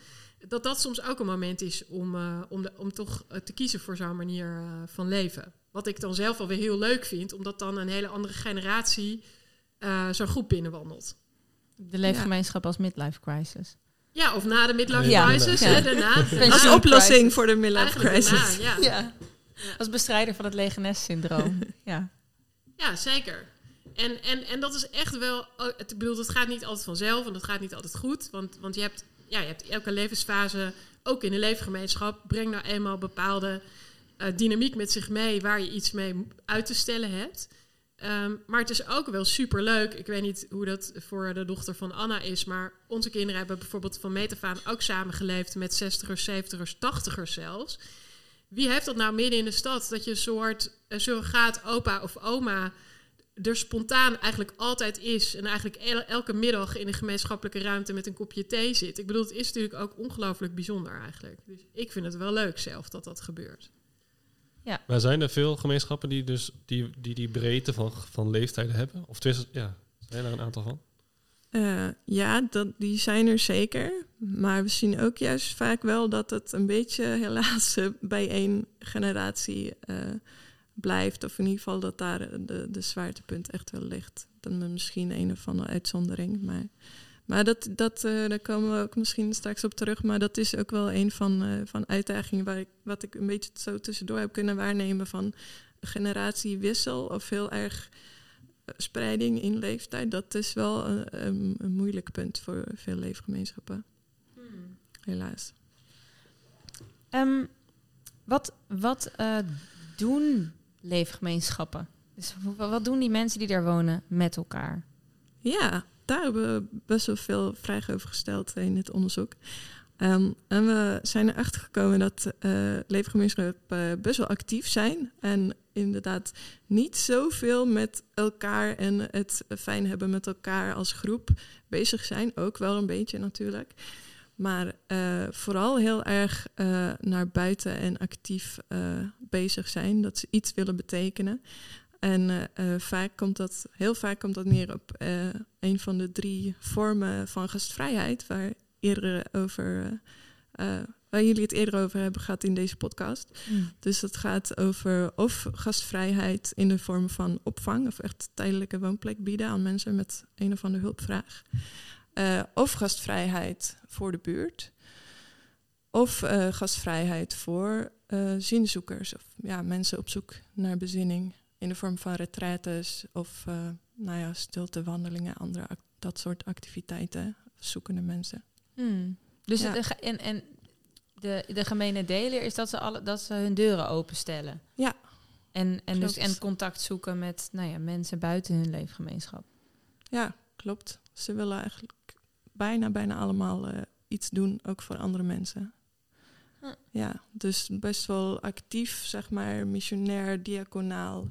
dat dat soms ook een moment is om, uh, om, de, om toch uh, te kiezen voor zo'n manier uh, van leven. Wat ik dan zelf alweer heel leuk vind, omdat dan een hele andere generatie zo'n groep binnenwandelt. De leefgemeenschap ja. als midlife crisis. Ja, of na de midlife ja. crisis. Ja. Hè, daarna. Als oplossing voor de midlife crisis. Daarna, ja. Als bestrijder van het lege nest-syndroom. ja. ja, zeker. En, en, en dat is echt wel... Het, bedoel, het gaat niet altijd vanzelf en het gaat niet altijd goed. Want, want je hebt ja, je hebt elke levensfase, ook in een leefgemeenschap, brengt nou eenmaal bepaalde uh, dynamiek met zich mee waar je iets mee uit te stellen hebt. Um, maar het is ook wel super leuk. Ik weet niet hoe dat voor de dochter van Anna is, maar onze kinderen hebben bijvoorbeeld van metafaan ook samengeleefd met 60ers, 70ers, 80ers zelfs. Wie heeft dat nou midden in de stad? Dat je een soort surrogaat opa of oma er spontaan eigenlijk altijd is en eigenlijk elke middag in een gemeenschappelijke ruimte met een kopje thee zit. Ik bedoel, het is natuurlijk ook ongelooflijk bijzonder eigenlijk. Dus ik vind het wel leuk zelf dat dat gebeurt. Ja. Maar zijn er veel gemeenschappen die dus die, die, die breedte van, van leeftijden hebben? Of tussen, ja, zijn er een aantal van? Uh, ja, dat, die zijn er zeker. Maar we zien ook juist vaak wel dat het een beetje helaas bij één generatie uh, blijft. Of in ieder geval dat daar de, de zwaartepunt echt wel ligt. Dan misschien een of andere uitzondering. Maar, maar dat, dat, uh, daar komen we ook misschien straks op terug. Maar dat is ook wel een van, uh, van uitdagingen waar ik, wat ik een beetje zo tussendoor heb kunnen waarnemen van generatiewissel of heel erg eh, spreiding in leeftijd. Dat is wel een, een, een moeilijk punt voor veel leefgemeenschappen. Hmm. Helaas. Um, wat wat uh, doen leefgemeenschappen. Dus wat doen die mensen die daar wonen met elkaar? Ja, daar hebben we best wel veel vragen over gesteld in dit onderzoek. Um, en we zijn erachter gekomen dat uh, leefgemeenschappen best wel actief zijn. En inderdaad niet zoveel met elkaar en het fijn hebben met elkaar als groep bezig zijn. Ook wel een beetje natuurlijk. Maar uh, vooral heel erg uh, naar buiten en actief uh, bezig zijn. Dat ze iets willen betekenen. En vaak komt dat, heel vaak komt dat neer op een van de drie vormen van gastvrijheid, waar, eerder over, waar jullie het eerder over hebben gehad in deze podcast. Mm. Dus dat gaat over of gastvrijheid in de vorm van opvang, of echt tijdelijke woonplek bieden aan mensen met een of andere hulpvraag. Uh, of gastvrijheid voor de buurt. Of uh, gastvrijheid voor uh, zinzoekers. Of ja, mensen op zoek naar bezinning. In de vorm van retraites of nou ja, stiltewandelingen, andere dat soort activiteiten. Zoekende mensen. Hmm. Dus ja. en, en de, de gemene deler is dat ze, alle, dat ze hun deuren openstellen. Ja. En, en, dus, en contact zoeken met nou ja, mensen buiten hun leefgemeenschap. Ja, klopt. Ze willen eigenlijk bijna, bijna allemaal uh, iets doen, ook voor andere mensen. Huh. Ja, dus best wel actief, zeg maar, missionair, diaconaal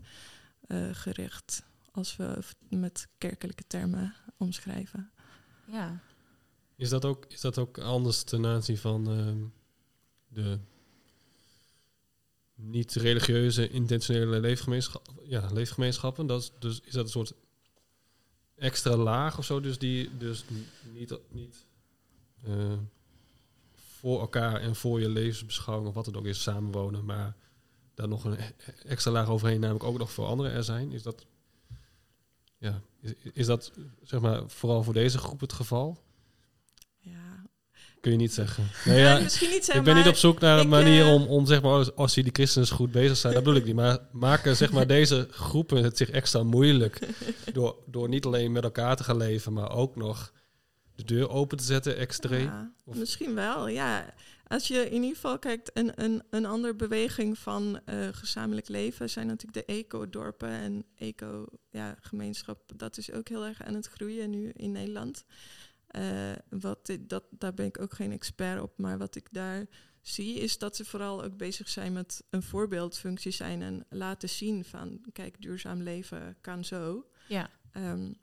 uh, gericht, als we met kerkelijke termen omschrijven. Ja. Is dat ook, is dat ook anders ten aanzien van uh, de niet-religieuze, intentionele leefgemeenschap, ja, leefgemeenschappen? Dat is, dus is dat een soort extra laag of zo, dus die dus niet, niet uh, voor elkaar en voor je levensbeschouwing of wat het ook is samenwonen, maar daar nog een extra laag overheen, namelijk ook nog voor anderen er zijn. Is dat, ja, is dat zeg maar vooral voor deze groep het geval? Kun je niet zeggen. Nee, ja, misschien niet ik ben niet op zoek naar een manier eh, om, om zeg maar, als die christenen goed bezig zijn, dat bedoel ik niet. Maar maken zeg maar, deze groepen het zich extra moeilijk door, door niet alleen met elkaar te gaan leven, maar ook nog de deur open te zetten, extreem. Ja, misschien wel, ja. Als je in ieder geval kijkt, een, een, een andere beweging van eh, gezamenlijk leven zijn natuurlijk de eco-dorpen en eco-gemeenschap. dat is ook heel erg aan het groeien nu in Nederland. Eh, wat dat, daar ben ik ook geen expert op, maar wat ik daar zie is dat ze vooral ook bezig zijn met een voorbeeldfunctie zijn en laten zien van, kijk, duurzaam leven kan zo. Ja. Ehm,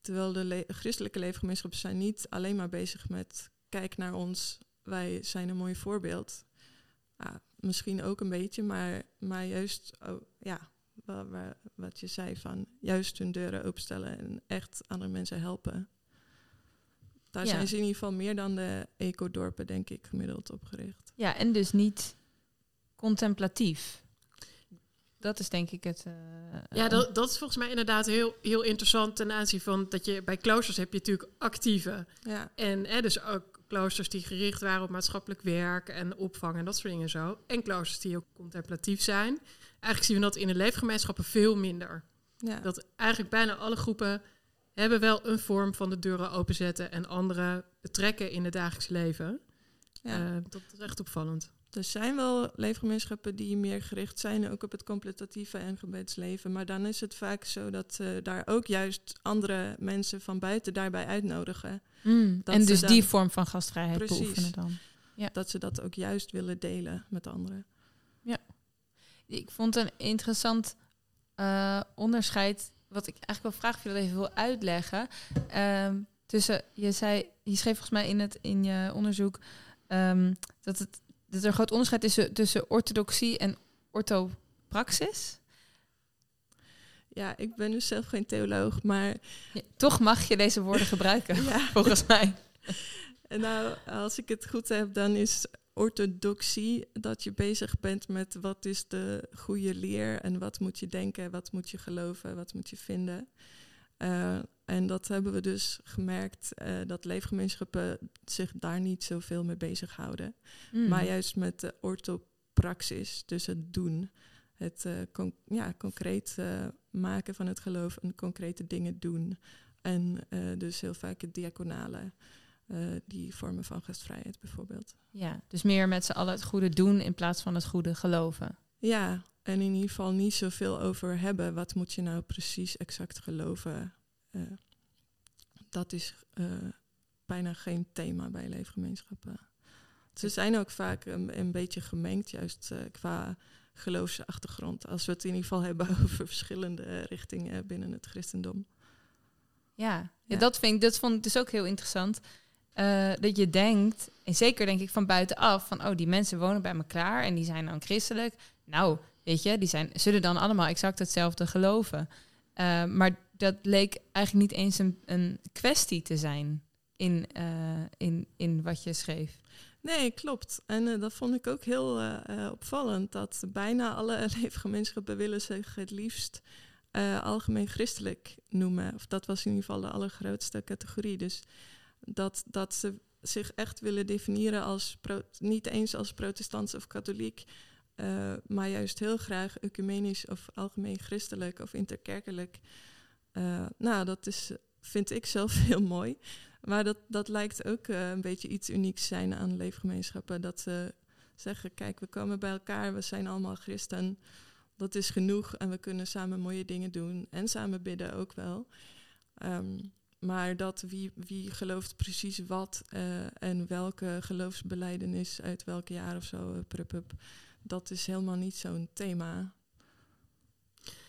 terwijl de le- christelijke leefgemeenschappen zijn niet alleen maar bezig met kijk naar ons, wij zijn een mooi voorbeeld. Ja, misschien ook een beetje, maar, maar juist, oh, ja, wa- wa- wat je zei van juist hun deuren openstellen en echt andere mensen helpen. Daar Ja. zijn ze in ieder geval meer dan de ecodorpen, denk ik, gemiddeld op gericht. Ja, en dus niet contemplatief. Dat is denk ik het. eh, Ja, dat, dat is volgens mij inderdaad heel, heel interessant ten aanzien van dat je bij kloosters heb je natuurlijk actieve. Ja, En hè, dus ook kloosters die gericht waren op maatschappelijk werk en opvang en dat soort dingen zo. En kloosters die ook contemplatief zijn. Eigenlijk zien we dat in de leefgemeenschappen veel minder. ja. Dat eigenlijk bijna alle groepen hebben wel een vorm van de deuren openzetten en anderen betrekken in het dagelijks leven. ja. Eh, dat is echt opvallend. Er zijn wel leefgemeenschappen die meer gericht zijn ook op het contemplatieve en gebedsleven. Maar dan is het vaak zo dat ze daar ook juist andere mensen van buiten daarbij uitnodigen. mm, en dus dan- die vorm van gastvrijheid Precies. beoefenen dan. Dat ze dat ook juist willen delen met anderen. Ik vond een interessant eh, onderscheid, wat ik eigenlijk wel vraag of je dat even wil uitleggen. Ehm, tussen, je, zei, je schreef volgens mij in, het, in je onderzoek ehm, dat, het, dat er een groot onderscheid is tussen, tussen orthodoxie en orthopraxis. Ja, ik ben dus zelf geen theoloog, maar Ja, toch mag je deze woorden gebruiken, ja, volgens mij. En nou, als ik het goed heb, dan is orthodoxie dat je bezig bent met wat is de goede leer en wat moet je denken, wat moet je geloven, wat moet je vinden. Eh, en dat hebben we dus gemerkt eh, dat leefgemeenschappen zich daar niet zoveel mee bezighouden. Mm. Maar juist met de orthopraxis, dus het doen. Het eh, ja, concreet maken van het geloof en concrete dingen doen. En dus heel vaak het diaconale, eh, die vormen van gastvrijheid bijvoorbeeld. Ja, dus meer met z'n allen het goede doen in plaats van het goede geloven. Ja, en in ieder geval niet zoveel over hebben. Wat moet je nou precies exact geloven? Eh, dat is eh, bijna geen thema bij leefgemeenschappen. Ze zijn ook vaak een, een beetje gemengd, juist qua geloofsachtergrond. Als we het in ieder geval hebben over verschillende richtingen binnen het christendom. Ja, ja. Ja. dat, vind ik, dat vond ik dus ook heel interessant. Eh, dat je denkt, en zeker denk ik van buitenaf, van oh, die mensen wonen bij elkaar en die zijn dan christelijk. Nou, weet je, die zijn, zullen dan allemaal exact hetzelfde geloven. Eh, maar dat leek eigenlijk niet eens een, een kwestie te zijn in, eh, in, in wat je schreef. Nee, klopt. En dat vond ik ook heel opvallend. Dat bijna alle leefgemeenschappen willen zich het liefst algemeen christelijk noemen. Of dat was in ieder geval de allergrootste categorie. Dus dat, dat ze zich echt willen definiëren als niet eens als protestants of katholiek, eh, maar juist heel graag ecumenisch of algemeen christelijk of interkerkelijk. Eh, nou, dat is, vind ik zelf heel mooi. Maar dat, dat lijkt ook eh, een beetje iets unieks zijn aan leefgemeenschappen. Dat ze zeggen, kijk, we komen bij elkaar, we zijn allemaal christen. Dat is genoeg en we kunnen samen mooie dingen doen. En samen bidden ook wel. Ehm, maar dat wie, wie gelooft precies wat eh, en welke geloofsbeleidenis uit welk jaar of zo, eh, dat is helemaal niet zo'n thema.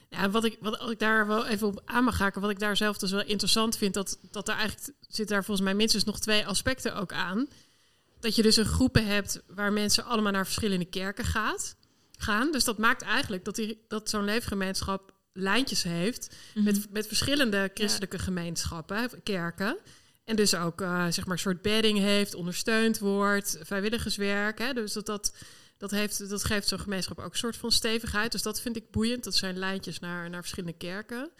Ja, wat ik, wat ik daar wel even op aan mag haken, wat ik daar zelf dus wel interessant vind, dat, dat er eigenlijk zit daar volgens mij minstens nog twee aspecten ook aan. Dat je dus een groepen hebt waar mensen allemaal naar verschillende kerken gaat, gaan. Dus dat maakt eigenlijk dat, die, dat zo'n leefgemeenschap lijntjes heeft met, met verschillende christelijke gemeenschappen, kerken. En dus ook eh, zeg maar een soort bedding heeft, ondersteund wordt, vrijwilligerswerk. Hè? Dus dat, dat, dat, heeft, dat geeft zo'n gemeenschap ook een soort van stevigheid. Dus dat vind ik boeiend. Dat zijn lijntjes naar, naar verschillende kerken.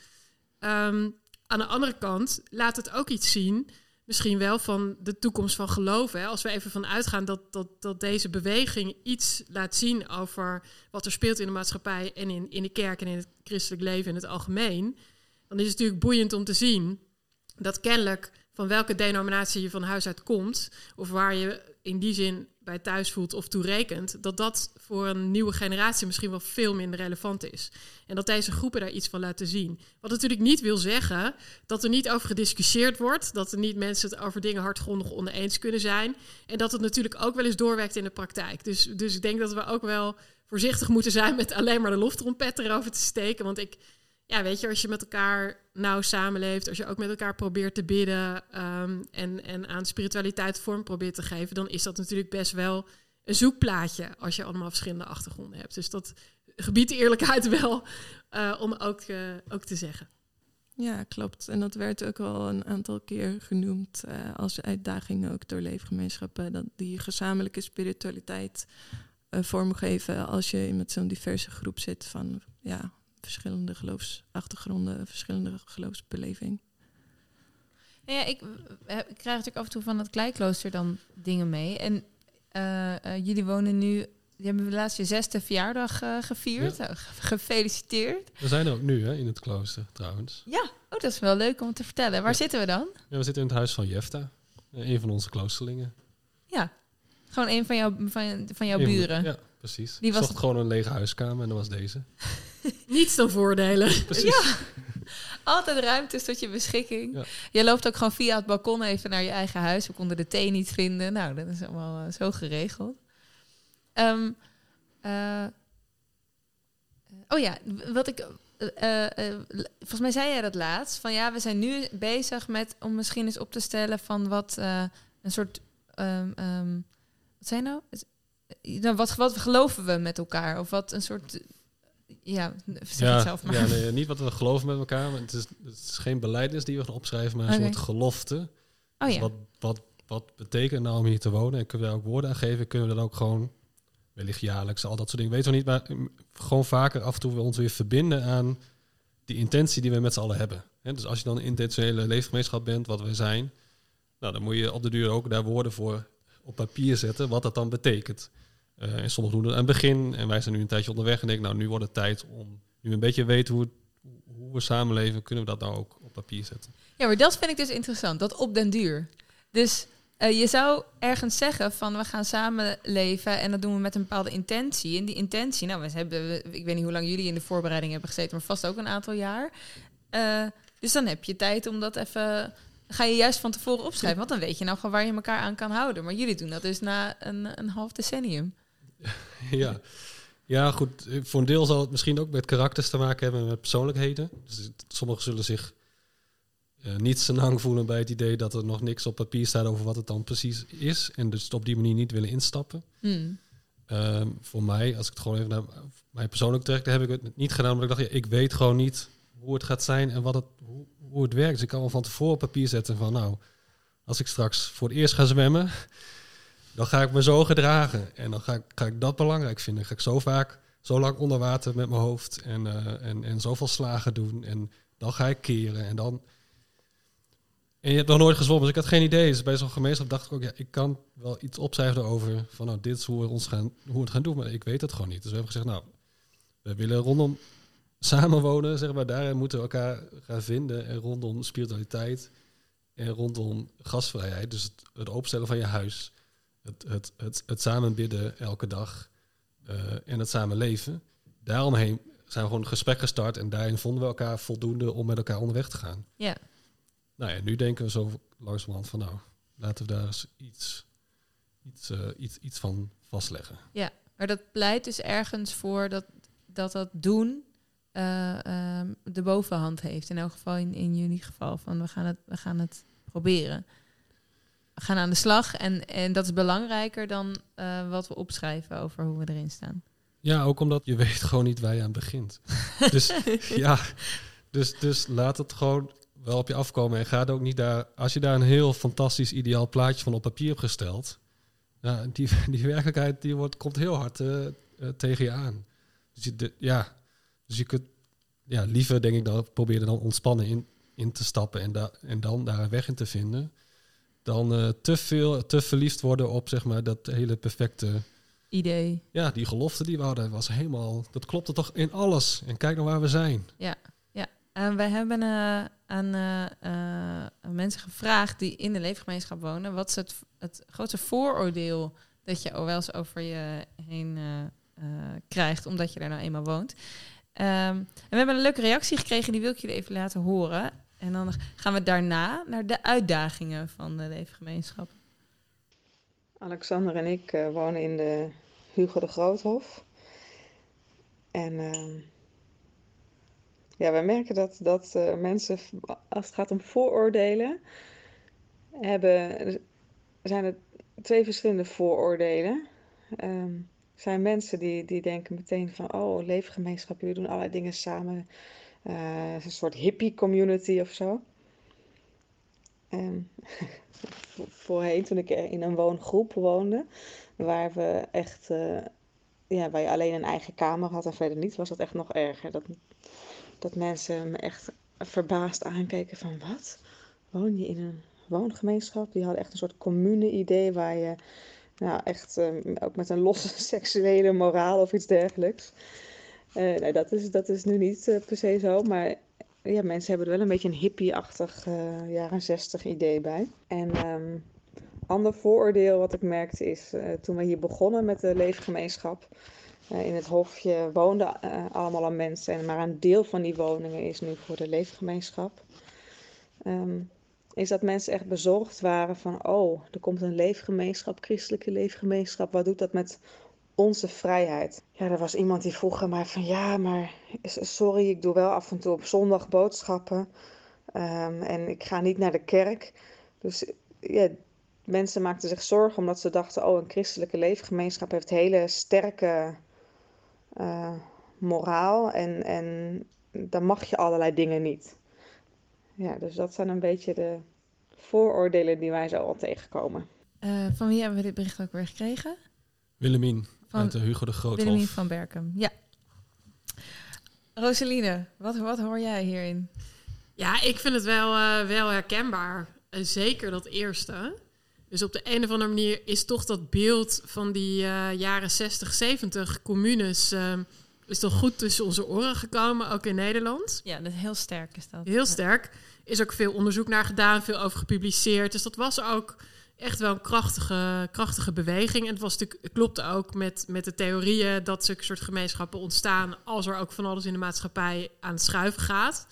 Ehm, aan de andere kant laat het ook iets zien misschien wel van de toekomst van geloven. Hè? Als we even van uitgaan dat, dat, dat deze beweging iets laat zien over wat er speelt in de maatschappij en in, in de kerk en in het christelijk leven in het algemeen, dan is het natuurlijk boeiend om te zien dat kennelijk van welke denominatie je van huis uit komt, of waar je in die zin bij thuis voelt of toerekent, dat dat voor een nieuwe generatie misschien wel veel minder relevant is. En dat deze groepen daar iets van laten zien. Wat natuurlijk niet wil zeggen dat er niet over gediscussieerd wordt, dat er niet mensen het over dingen hardgrondig oneens kunnen zijn. En dat het natuurlijk ook wel eens doorwerkt in de praktijk. Dus, dus ik denk dat we ook wel voorzichtig moeten zijn met alleen maar de loftrompet erover te steken. Want ik, ja, weet je, als je met elkaar nauw samenleeft, als je ook met elkaar probeert te bidden ehm, en, en aan spiritualiteit vorm probeert te geven, dan is dat natuurlijk best wel een zoekplaatje als je allemaal verschillende achtergronden hebt. Dus dat gebiedt eerlijkheid wel uh, om ook, uh, ook te zeggen. Ja, klopt. En dat werd ook al een aantal keer genoemd uh, als uitdaging ook door leefgemeenschappen. Dat die gezamenlijke spiritualiteit vormgeven als je met zo'n diverse groep zit van ja, verschillende geloofsachtergronden, verschillende geloofsbeleving. Ja, ik, ik, krijg natuurlijk af en toe van het kleiklooster dan dingen mee. En uh, uh, jullie wonen nu, die hebben laatst je zesde verjaardag uh, gevierd. Ja. Gefeliciteerd. We zijn er ook nu hè, in het klooster trouwens. Ja, oh, dat is wel leuk om te vertellen. Waar ja. zitten we dan? Ja, we zitten in het huis van Jefta, een van onze kloosterlingen. Ja, gewoon een van, jou, van, van jouw buren. Ja, precies. Die was was zocht gewoon een lege huiskamer en dat was deze. Niets dan voordelen. Precies. Ja, altijd ruimtes tot je beschikking. Ja. Je loopt ook gewoon via het balkon even naar je eigen huis. We konden de thee niet vinden. Nou, dat is allemaal uh, zo geregeld. Um, uh, oh ja, wat ik... Uh, volgens mij zei jij dat laatst. Van ja, we zijn nu bezig met om misschien eens op te stellen van wat een soort... Um, um, wat zijn nou? nou wat, wat geloven we met elkaar? Of wat een soort ja, zeg ja, het zelf maar. Ja, nee, niet wat we geloven met elkaar. Maar het, is, het is geen beleidnis die we gaan opschrijven, maar een soort gelofte. Oh Dus ja. wat, wat, wat betekent nou om hier te wonen? En kunnen we daar ook woorden aan geven? Kunnen we dan ook gewoon, wellicht jaarlijks, al dat soort dingen, weten we niet. Maar mm, gewoon vaker af en toe we ons weer verbinden aan die intentie die we met z'n allen hebben. Dus als je dan een intentionele leefgemeenschap bent, wat we zijn, nou, dan moet je op de duur ook daar woorden voor op papier zetten, wat dat dan betekent. Uh, en sommigen doen het aan het begin. En wij zijn nu een tijdje onderweg. En denk, nou, nu wordt het tijd om nu een beetje weten hoe, hoe we samenleven. Kunnen we dat nou ook op papier zetten? Ja, maar dat vind ik dus interessant. Dat op den duur. Dus uh, je zou ergens zeggen van we gaan samenleven en dat doen we met een bepaalde intentie. En die intentie, nou, we hebben, ik weet niet hoe lang jullie in de voorbereiding hebben gezeten, maar vast ook een aantal jaar. Uh, dus dan heb je tijd om dat even ga je juist van tevoren opschrijven. Want dan weet je nou gewoon waar je elkaar aan kan houden. Maar jullie doen dat dus na een, een half decennium. Ja. ja, goed. Voor een deel zal het misschien ook met karakters te maken hebben, met persoonlijkheden. Dus sommigen zullen zich uh, niet senang voelen bij het idee dat er nog niks op papier staat over wat het dan precies is. En dus op die manier niet willen instappen. Hmm. Uh, voor mij, als ik het gewoon even naar mij persoonlijk trek, heb ik het niet gedaan. Omdat ik dacht, ja, ik weet gewoon niet hoe het gaat zijn en wat het, hoe, hoe het werkt. Dus ik kan wel van tevoren op papier zetten van nou, als ik straks voor het eerst ga zwemmen, dan ga ik me zo gedragen. En dan ga ik, ga ik dat belangrijk vinden. Ga ik zo vaak, zo lang onder water met mijn hoofd en, uh, en, en zoveel slagen doen. En dan ga ik keren en dan... En je hebt nog nooit gezwommen, dus ik had geen idee. Dus bij zo'n gemeenschap dacht ik ook, ja, ik kan wel iets opschrijven over van nou, dit is hoe we, ons gaan, hoe we het gaan doen. Maar ik weet het gewoon niet. Dus we hebben gezegd, nou, we willen rondom samenwonen, zeg maar. Daarin moeten we elkaar gaan vinden. En rondom spiritualiteit en rondom gastvrijheid. Dus het, het openstellen van je huis. Het, het, het, het samen bidden elke dag. Uh, en het samen leven. Daaromheen zijn we gewoon een gesprek gestart. En daarin vonden we elkaar voldoende om met elkaar onderweg te gaan. Ja. Nou ja, nu denken we zo langzamerhand van nou, laten we daar eens iets, iets, uh, iets, iets van vastleggen. Ja, maar dat pleit dus ergens voor dat dat, dat doen uh, um, de bovenhand heeft. In elk geval in, in jullie geval. Van we gaan het, we gaan het proberen. Gaan aan de slag. En, en dat is belangrijker dan uh, wat we opschrijven over hoe we erin staan. Ja, ook omdat je weet gewoon niet waar je aan begint. dus ja, dus, dus laat het gewoon wel op je afkomen. En ga er ook niet daar. Als je daar een heel fantastisch ideaal plaatje van op papier hebt gesteld. Ja, die, die werkelijkheid die wordt, komt heel hard uh, tegen je aan. Dus je, de, ja, dus je kunt ja, liever, denk ik, dan probeer er dan ontspannen in, in te stappen en, da en dan daar een weg in te vinden. Dan eh, te veel, te verliefd worden op zeg maar dat hele perfecte. Idee. Ja, die gelofte die we hadden was helemaal. Dat klopte toch in alles. En kijk naar waar we zijn. En wij hebben eh, aan eh, eh, mensen gevraagd die in de leefgemeenschap wonen, wat is het, het grootste vooroordeel dat je wel eens over je heen krijgt, omdat je daar nou eenmaal woont. Ehm, en we hebben een leuke reactie gekregen, die wil ik jullie even laten horen. En dan gaan we daarna naar de uitdagingen van de leefgemeenschap. Alexander en ik eh, wonen in de Hugo de Groothof. En ehm, ja, we merken dat, dat eh, mensen, als het gaat om vooroordelen, hebben, zijn er twee verschillende vooroordelen. Er zijn mensen die, die denken meteen van, oh, leefgemeenschap, jullie doen allerlei dingen samen. Eh, een soort hippie community of zo. Vo- voorheen, toen ik in een woongroep woonde, waar we echt, eh, ja, waar je alleen een eigen kamer had en verder niet, was dat echt nog erger. Dat, dat mensen me echt verbaasd aankeken van, wat? Woon je in een woongemeenschap? Die hadden echt een soort commune-idee waar je, nou echt, eh, ook met een losse seksuele moraal of iets dergelijks. Eh, nee, dat is, dat is nu niet eh, per se zo, maar ja, mensen hebben er wel een beetje een hippie-achtig eh, jaren 60 idee bij. En ehm ander vooroordeel wat ik merkte is, toen we hier begonnen met de leefgemeenschap, in het hofje woonden allemaal al mensen, en maar een deel van die woningen is nu voor de leefgemeenschap. Ehm, is dat mensen echt bezorgd waren van, oh, er komt een leefgemeenschap, christelijke leefgemeenschap, wat doet dat met onze vrijheid? Ja, er was iemand die vroeg aan mij van, ja, maar sorry, ik doe wel af en toe op zondag boodschappen ehm, en ik ga niet naar de kerk. Dus ja, mensen maakten zich zorgen omdat ze dachten, oh, een christelijke leefgemeenschap heeft hele sterke eh, moraal en, en dan mag je allerlei dingen niet. Ja, dus dat zijn een beetje de vooroordelen die wij zo al tegenkomen. Eh, van wie hebben we dit bericht ook weer gekregen? Willemien Van de Hugo de Willemien Groothof. van Berkem. Ja. Roseline, wat, wat hoor jij hierin? Ja, ik vind het wel, eh, wel herkenbaar. Eh, zeker dat eerste. Dus op de een of andere manier is toch dat beeld van die eh, jaren 60, 70 communes... eh, is toch goed tussen onze oren gekomen, ook in Nederland. Ja, dat is heel sterk is dat. Heel sterk. Is ook veel onderzoek naar gedaan, veel over gepubliceerd. Dus dat was ook echt wel een krachtige, krachtige beweging. En het was natuurlijk, klopte ook met, met de theorieën dat zulke soort gemeenschappen ontstaan als er ook van alles in de maatschappij aan het schuiven gaat.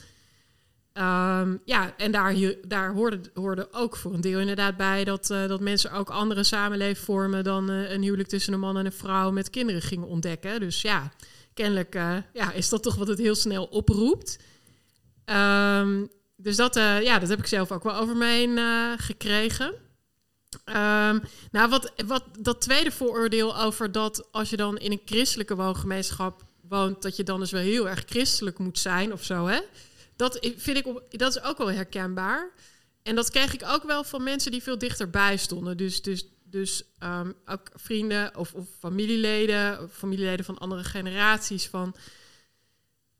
Ehm, ja, en daar, daar hoorde, hoorde ook voor een deel inderdaad bij dat, eh, dat mensen ook andere samenleefvormen dan eh, een huwelijk tussen een man en een vrouw met kinderen gingen ontdekken. Dus ja, kennelijk eh, ja, is dat toch wat het heel snel oproept. Ehm, dus dat, ja, dat heb ik zelf ook wel over me heen gekregen. Ehm, nou, wat, wat dat tweede vooroordeel over dat als je dan in een christelijke woongemeenschap woont, dat je dan dus wel heel erg christelijk moet zijn of zo, hè? Dat vind ik, dat is ook wel herkenbaar. En dat kreeg ik ook wel van mensen die veel dichterbij stonden. Dus, dus, dus ehm, ook vrienden of, of familieleden, familieleden van andere generaties. Van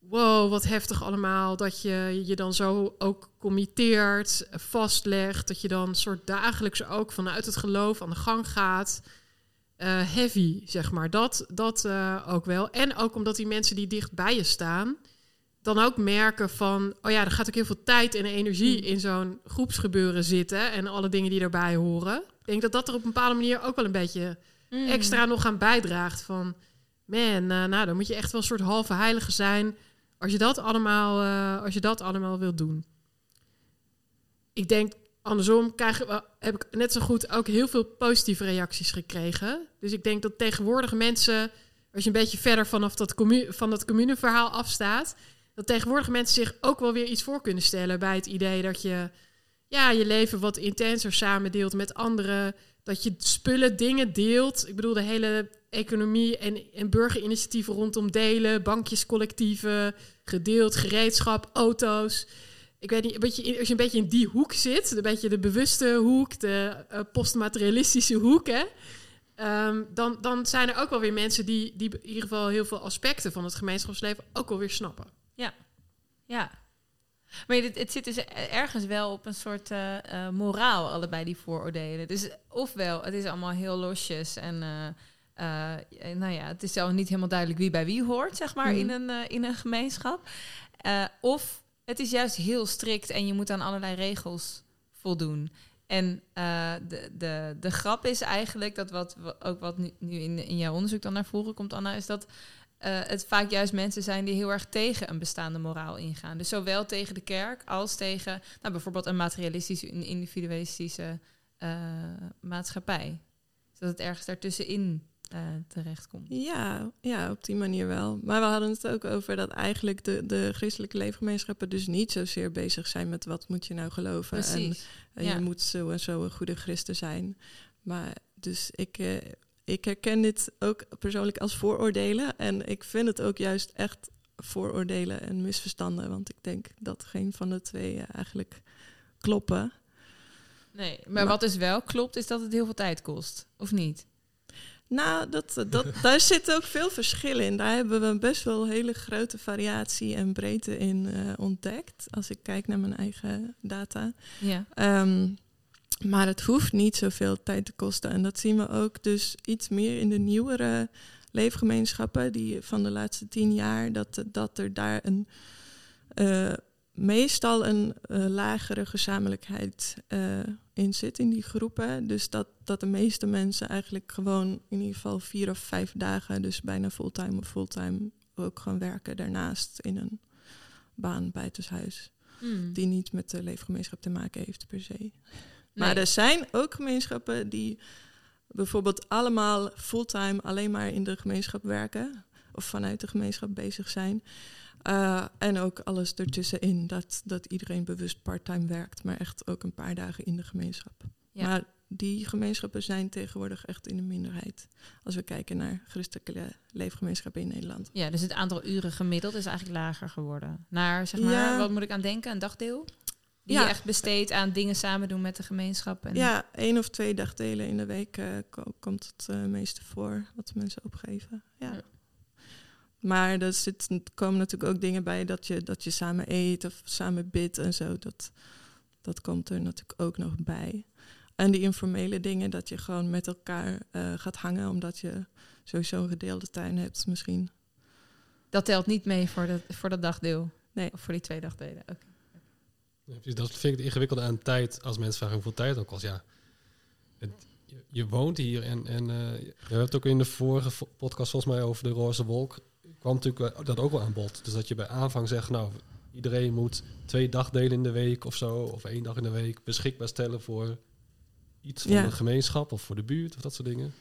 wow, wat heftig allemaal. Dat je je dan zo ook committeert, vastlegt. Dat je dan soort dagelijks ook vanuit het geloof aan de gang gaat. Eh, heavy, zeg maar. Dat, dat eh, ook wel. En ook omdat die mensen die dicht bij je staan... dan ook merken van... oh ja, er gaat ook heel veel tijd en energie in zo'n groepsgebeuren zitten... en alle dingen die daarbij horen. Ik denk dat dat er op een bepaalde manier ook wel een beetje Mm. extra nog aan bijdraagt. Van, man, eh, nou, dan moet je echt wel een soort halve heilige zijn... als je dat allemaal, eh, als je dat allemaal wilt doen. Ik denk, andersom krijgen we, heb ik net zo goed ook heel veel positieve reacties gekregen. Dus ik denk dat tegenwoordig mensen... als je een beetje verder vanaf dat, commu van dat communeverhaal afstaat... dat tegenwoordig mensen zich ook wel weer iets voor kunnen stellen... bij het idee dat je ja, je leven wat intenser samen deelt met anderen dat je spullen, dingen deelt. Ik bedoel, de hele economie en, en burgerinitiatieven rondom delen, bankjescollectieven, gedeeld gereedschap, auto's. Ik weet niet, een beetje, als je een beetje in die hoek zit, een beetje de bewuste hoek, de eh, postmaterialistische hoek, hè, ehm, dan, dan zijn er ook wel weer mensen die, die in ieder geval heel veel aspecten van het gemeenschapsleven ook wel weer snappen. Ja. Maar het, het zit dus ergens wel op een soort uh, moraal, allebei die vooroordelen. Dus ofwel, het is allemaal heel losjes en uh, nou ja, het is al niet helemaal duidelijk wie bij wie hoort, zeg maar, in, mhm. een, in een gemeenschap. of het is juist heel strikt en je moet aan allerlei regels voldoen. En de, de, de grap is eigenlijk dat wat ook wat nu, nu in, in jouw onderzoek dan naar voren komt, Anna, is dat het vaak juist mensen zijn die heel erg tegen een bestaande moraal ingaan. Dus zowel tegen de kerk als tegen nou, bijvoorbeeld een materialistische, een individualistische uh, maatschappij. Dat het ergens daartussenin uh, terechtkomt. Ja, ja, op die manier wel. Maar we hadden het ook over dat eigenlijk de, de christelijke leefgemeenschappen dus niet zozeer bezig zijn met wat moet je nou geloven. Precies. En, je moet zo en zo een goede christen zijn. Maar dus ik, ik herken dit ook persoonlijk als vooroordelen. En ik vind het ook juist echt vooroordelen en misverstanden. Want ik denk dat geen van de twee eh, eigenlijk kloppen. Nee, maar, wat dus wel klopt, is dat het heel veel tijd kost, of niet? Nou, dat, dat, daar zit ook veel verschil in. Daar hebben we best wel hele grote variatie en breedte in uh, ontdekt. Als ik kijk naar mijn eigen data. Ja. Um, maar het hoeft niet zoveel tijd te kosten. En dat zien we ook dus iets meer in de nieuwere leefgemeenschappen die van de laatste tien jaar, dat, dat er daar een uh, meestal een uh, lagere gezamenlijkheid uh, in zit in die groepen. Dus dat, dat de meeste mensen eigenlijk gewoon in ieder geval vier of vijf dagen, dus bijna fulltime of fulltime, ook gaan werken daarnaast in een baan buitenshuis. Mm. Die niet met de leefgemeenschap te maken heeft per se. Maar er zijn ook gemeenschappen die bijvoorbeeld allemaal fulltime alleen maar in de gemeenschap werken. Of vanuit de gemeenschap bezig zijn. Uh, en ook alles ertussenin, dat, dat iedereen bewust parttime werkt, maar echt ook een paar dagen in de gemeenschap. Ja. Maar die gemeenschappen zijn tegenwoordig echt in de minderheid. Als we kijken naar christelijke leefgemeenschappen in Nederland. Ja, dus het aantal uren gemiddeld is eigenlijk lager geworden. Naar, zeg maar, wat moet ik aan denken? Een dagdeel? Die ja. je echt besteedt aan dingen samen doen met de gemeenschap. En ja, één of twee dagdelen in de week uh, komt het uh, meeste voor wat mensen opgeven. Ja. ja. Maar er zit, komen natuurlijk ook dingen bij dat je, dat je samen eet of samen bidt en zo. Dat, dat komt er natuurlijk ook nog bij. En die informele dingen, dat je gewoon met elkaar uh, gaat hangen, omdat je sowieso een gedeelde tuin hebt misschien. Dat telt niet mee voor, de, voor dat dagdeel? Nee. Of voor die twee dagdelen? Oké. Ja, dat vind ik het ingewikkelde aan tijd als mensen vragen hoeveel tijd ook kost. Ja, het, je, woont hier en, en uh, we hebben het ook in de vorige podcast volgens mij over de roze wolk. kwam natuurlijk dat ook wel aan bod. Dus dat je bij aanvang zegt, nou, iedereen moet twee dagdelen in de week of zo, of één dag in de week beschikbaar stellen voor iets van de gemeenschap of voor de buurt of dat soort dingen.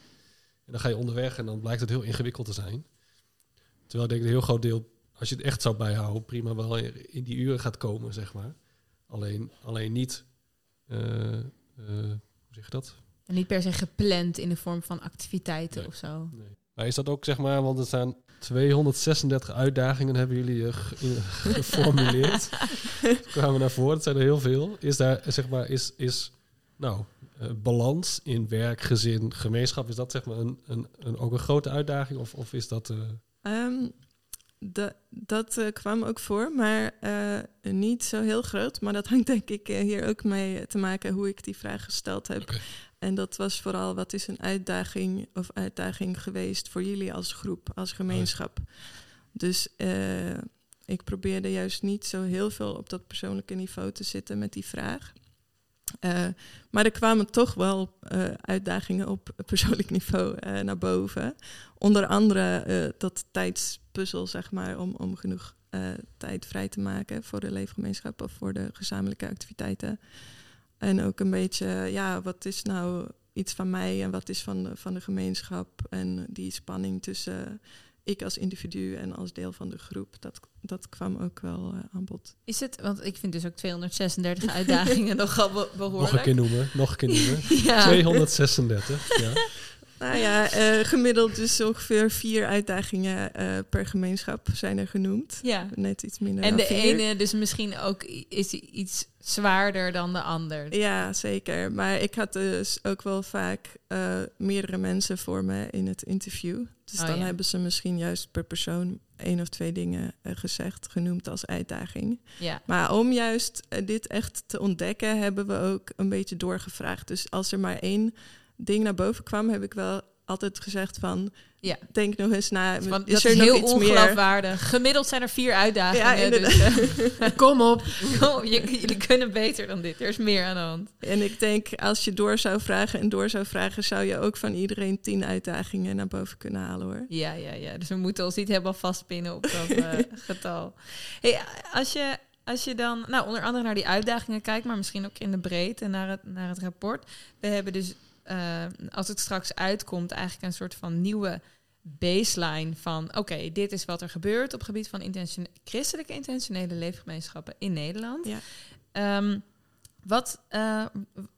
En dan ga je onderweg en dan blijkt het heel ingewikkeld te zijn. Terwijl ik denk een heel groot deel, als je het echt zou bijhouden, prima wel in die uren gaat komen, zeg maar. Alleen, alleen niet, uh, uh, hoe zeg je dat? En niet per se gepland in de vorm van activiteiten of zo. Nee. Maar is dat ook, zeg maar, want er staan 236 uitdagingen, hebben jullie uh, geformuleerd. kwamen naar voren, dat zijn er heel veel. Is daar, zeg maar, is, is nou, balans in werk, gezin, gemeenschap, is dat zeg maar een, een, een ook een grote uitdaging? Of, of is dat... Um, de, dat uh, kwam ook voor, maar uh, niet zo heel groot. Maar dat hangt denk ik uh, hier ook mee te maken hoe ik die vraag gesteld heb. Okay. En dat was vooral wat is een uitdaging of uitdaging geweest voor jullie als groep, als gemeenschap. Dus ik probeerde juist niet zo heel veel op dat persoonlijke niveau te zitten met die vraag. Uh, maar er kwamen toch wel uh, uitdagingen op persoonlijk niveau uh, naar boven. Onder andere dat tijdspuzzel, zeg maar, om, om genoeg tijd vrij te maken voor de leefgemeenschap of voor de gezamenlijke activiteiten. En ook een beetje, ja, wat is nou iets van mij en wat is van de, van de gemeenschap? En die spanning tussen ik als individu en als deel van de groep, dat, dat kwam ook wel uh, aan bod. Is het, want ik vind dus ook 236 uitdagingen nogal be behoorlijk. Nog een keer noemen, nog een keer noemen. ja. 236, ja. Nou ja, eh, gemiddeld dus ongeveer vier uitdagingen eh, per gemeenschap zijn er genoemd. Ja. Net iets minder En dan de vier. ene dus misschien ook is iets zwaarder dan de ander. Ja, zeker. Maar ik had dus ook wel vaak eh, meerdere mensen voor me in het interview. Dus Oh, dan ja. hebben ze misschien juist per persoon één of twee dingen gezegd, genoemd als uitdaging. Ja. Maar om juist dit echt te ontdekken, hebben we ook een beetje doorgevraagd. Dus als er maar één ding naar boven kwam, heb ik wel altijd gezegd van... Ja. Denk nog eens na, Dus van, is dat er is nog heel iets meer? ongeloofwaardig. Gemiddeld zijn er vier uitdagingen. Ja, dus, Kom op. kom, je- jullie kunnen beter dan dit. Er is meer aan de hand. En ik denk, als je door zou vragen en door zou vragen... zou je ook van iedereen tien uitdagingen naar boven kunnen halen, hoor. Ja, ja, ja. Dus we moeten ons niet helemaal vastpinnen op dat eh, getal. Hey, als, je, als je dan, nou, onder andere naar die uitdagingen kijkt, maar misschien ook in de breedte naar het, naar het rapport. We hebben dus, eh, als het straks uitkomt, eigenlijk een soort van nieuwe baseline van, oké, dit is wat er gebeurt op het gebied van intentione- christelijke intentionele leefgemeenschappen in Nederland. Ja. Ehm, wat, eh,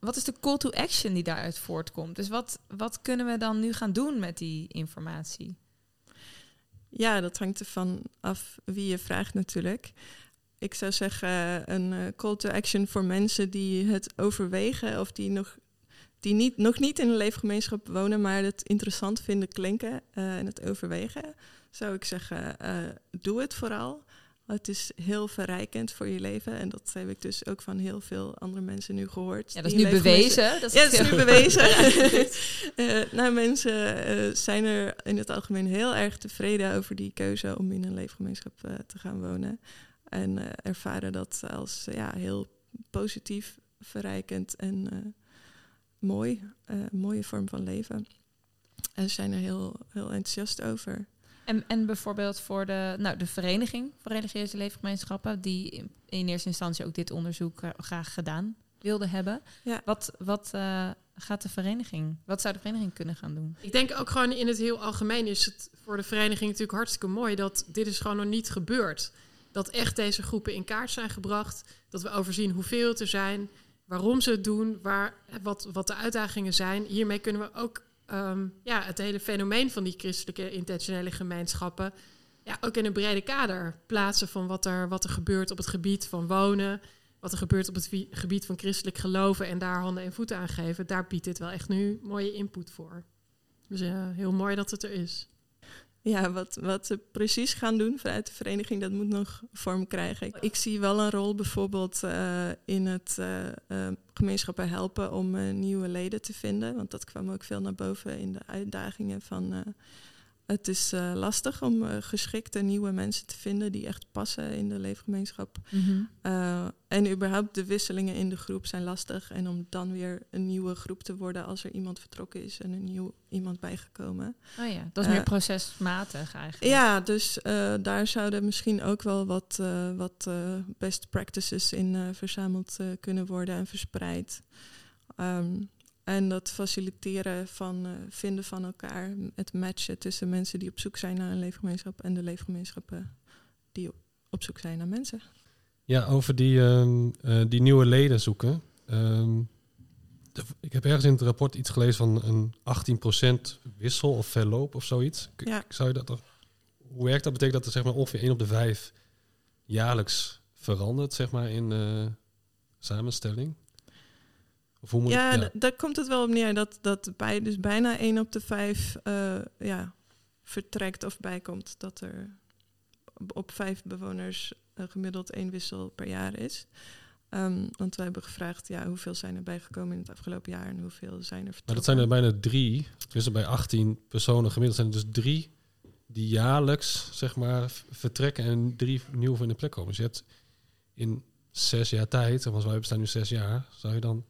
wat is de call to action die daaruit voortkomt? Dus wat, wat kunnen we dan nu gaan doen met die informatie? Ja, dat hangt ervan af wie je vraagt natuurlijk. Ik zou zeggen een eh, call to action voor mensen die het overwegen of die nog, die niet, nog niet in een leefgemeenschap wonen, maar het interessant vinden klinken eh, en het overwegen. Zou ik zeggen, eh, doe het vooral. Het is heel verrijkend voor je leven. En dat heb ik dus ook van heel veel andere mensen nu gehoord. Ja, dat is nu bewezen. Dat ja, dat is nu bewezen. Eh, nou, mensen zijn er in het algemeen heel erg tevreden over die keuze om in een leefgemeenschap te gaan wonen. En ervaren dat als ja, heel positief, verrijkend en mooi. eh, mooie vorm van leven. En zijn er heel, heel enthousiast over. En, en bijvoorbeeld voor de, nou, de vereniging voor religieuze leefgemeenschappen, die in, eerste instantie ook dit onderzoek eh, graag gedaan wilde hebben. Ja. Wat, wat eh, gaat de vereniging, wat zou de vereniging kunnen gaan doen? Ik denk ook gewoon in het heel algemeen is het voor de vereniging natuurlijk hartstikke mooi dat dit is gewoon nog niet gebeurd. Dat echt deze groepen in kaart zijn gebracht. Dat we overzien hoeveel het er zijn, waarom ze het doen, waar, wat, wat de uitdagingen zijn. Hiermee kunnen we ook ehm, ja, het hele fenomeen van die christelijke intentionele gemeenschappen ja, ook in een brede kader plaatsen van wat er, wat er gebeurt op het gebied van wonen. Wat er gebeurt op het gebied van christelijk geloven en daar handen en voeten aan geven. Daar biedt dit wel echt nu mooie input voor. Dus ja, heel mooi dat het er is. Ja, wat, wat ze precies gaan doen vanuit de vereniging, dat moet nog vorm krijgen. Ik, zie wel een rol bijvoorbeeld eh, in het eh, eh, gemeenschappen helpen om nieuwe leden te vinden. Want dat kwam ook veel naar boven in de uitdagingen van... het is eh, lastig om eh, geschikte nieuwe mensen te vinden die echt passen in de leefgemeenschap. Eh, en überhaupt de wisselingen in de groep zijn lastig. En om dan weer een nieuwe groep te worden als er iemand vertrokken is en een nieuw iemand bijgekomen. Oh ja, dat is meer procesmatig eigenlijk. Ja, dus daar zouden misschien ook wel wat, wat best practices in verzameld kunnen worden en verspreid. Ehm, en dat faciliteren van eh, vinden van elkaar, het matchen tussen mensen die op zoek zijn naar een leefgemeenschap en de leefgemeenschappen die op zoek zijn naar mensen. Ja, over die, ehm, eh, die nieuwe leden zoeken. Ehm, de- ik heb ergens in het rapport iets gelezen van een 18% wissel of verloop of zoiets. K- Ja. Zou je dat hoe werkt dat? Betekent dat er zeg maar ongeveer 1 op de 5 jaarlijks verandert zeg maar, in eh, samenstelling? Of hoe moet ja, ja. daar komt het wel op neer dat, dat bij, dus bijna één op de vijf eh, ja, vertrekt of bijkomt. Dat er op, vijf bewoners eh, gemiddeld één wissel per jaar is. Ehm, want wij hebben gevraagd, ja, hoeveel zijn er bijgekomen in het afgelopen jaar en hoeveel zijn er vertrokken. Maar dat zijn er bijna drie. Dus bij 18 personen gemiddeld zijn er dus drie die jaarlijks zeg maar vertrekken en drie nieuwe in de plek komen. Dus je hebt in zes jaar tijd, want wij bestaan nu zes jaar, zou je dan,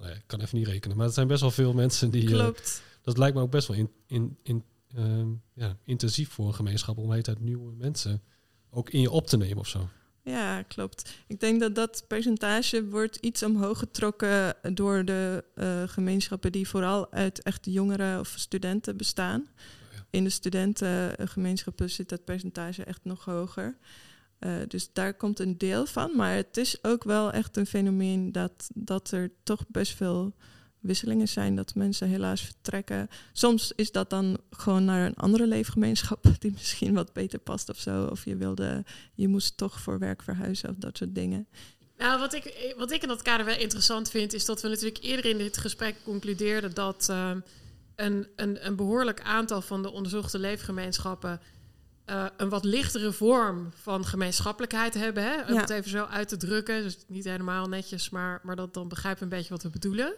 nou ja, ik kan even niet rekenen, maar het zijn best wel veel mensen die. eh, Klopt. dat lijkt me ook best wel in, in, in, ehm, ja, intensief voor een gemeenschap om heet uit nieuwe mensen ook in je op te nemen of zo. Ja, klopt. Ik denk dat dat percentage wordt iets omhoog getrokken door de eh, gemeenschappen die vooral uit echt jongeren of studenten bestaan. ja. In de studentengemeenschappen zit dat percentage echt nog hoger. Eh, dus daar komt een deel van. Maar het is ook wel echt een fenomeen dat, dat er toch best veel wisselingen zijn dat mensen helaas vertrekken. Soms is dat dan gewoon naar een andere leefgemeenschap die misschien wat beter past of zo. Of je wilde, je moest toch voor werk verhuizen of dat soort dingen. Nou, wat ik, wat ik in dat kader wel interessant vind, is dat we natuurlijk eerder in dit gesprek concludeerden dat uh, een, een, een behoorlijk aantal van de onderzochte leefgemeenschappen uh, een wat lichtere vorm van gemeenschappelijkheid hebben. Hè? Om Ja. het even zo uit te drukken. Dus niet helemaal netjes, maar, maar dat, dan begrijpen we een beetje wat we bedoelen.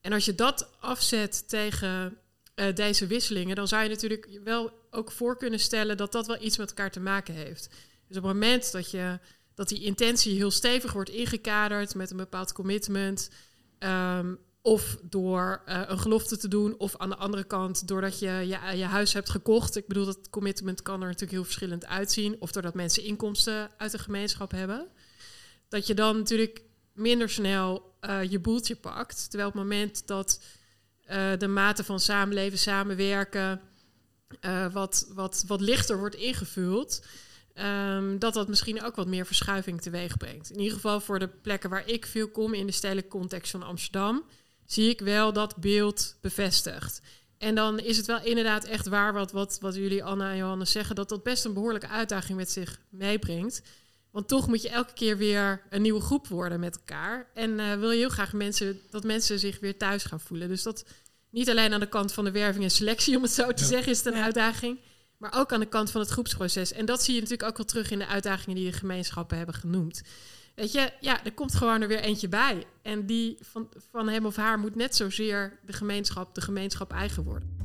En als je dat afzet tegen eh, deze wisselingen, dan zou je natuurlijk wel ook voor kunnen stellen dat dat wel iets met elkaar te maken heeft. Dus op het moment dat, je, dat die intentie heel stevig wordt ingekaderd met een bepaald commitment. ehm, of door eh, een gelofte te doen, of aan de andere kant doordat je, je je huis hebt gekocht. Ik bedoel, dat commitment kan er natuurlijk heel verschillend uitzien. Of doordat mensen inkomsten uit de gemeenschap hebben. Dat je dan natuurlijk minder snel eh, je boeltje pakt. Terwijl op het moment dat eh, de mate van samenleven, samenwerken wat, wat, wat lichter wordt ingevuld, ehm, dat dat misschien ook wat meer verschuiving teweeg brengt. In ieder geval voor de plekken waar ik veel kom in de stedelijke context van Amsterdam, zie ik wel dat beeld bevestigd. En dan is het wel inderdaad echt waar wat, wat, wat jullie Anna en Johannes zeggen, dat dat best een behoorlijke uitdaging met zich meebrengt. Want toch moet je elke keer weer een nieuwe groep worden met elkaar. En eh, wil je heel graag mensen, dat mensen zich weer thuis gaan voelen. Dus dat niet alleen aan de kant van de werving en selectie, om het zo te Ja. zeggen, is het een Ja. uitdaging. Maar ook aan de kant van het groepsproces. En dat zie je natuurlijk ook wel terug in de uitdagingen die de gemeenschappen hebben genoemd. Weet je, ja, er komt gewoon er weer eentje bij. En die van, van hem of haar moet net zozeer de gemeenschap, de gemeenschap eigen worden.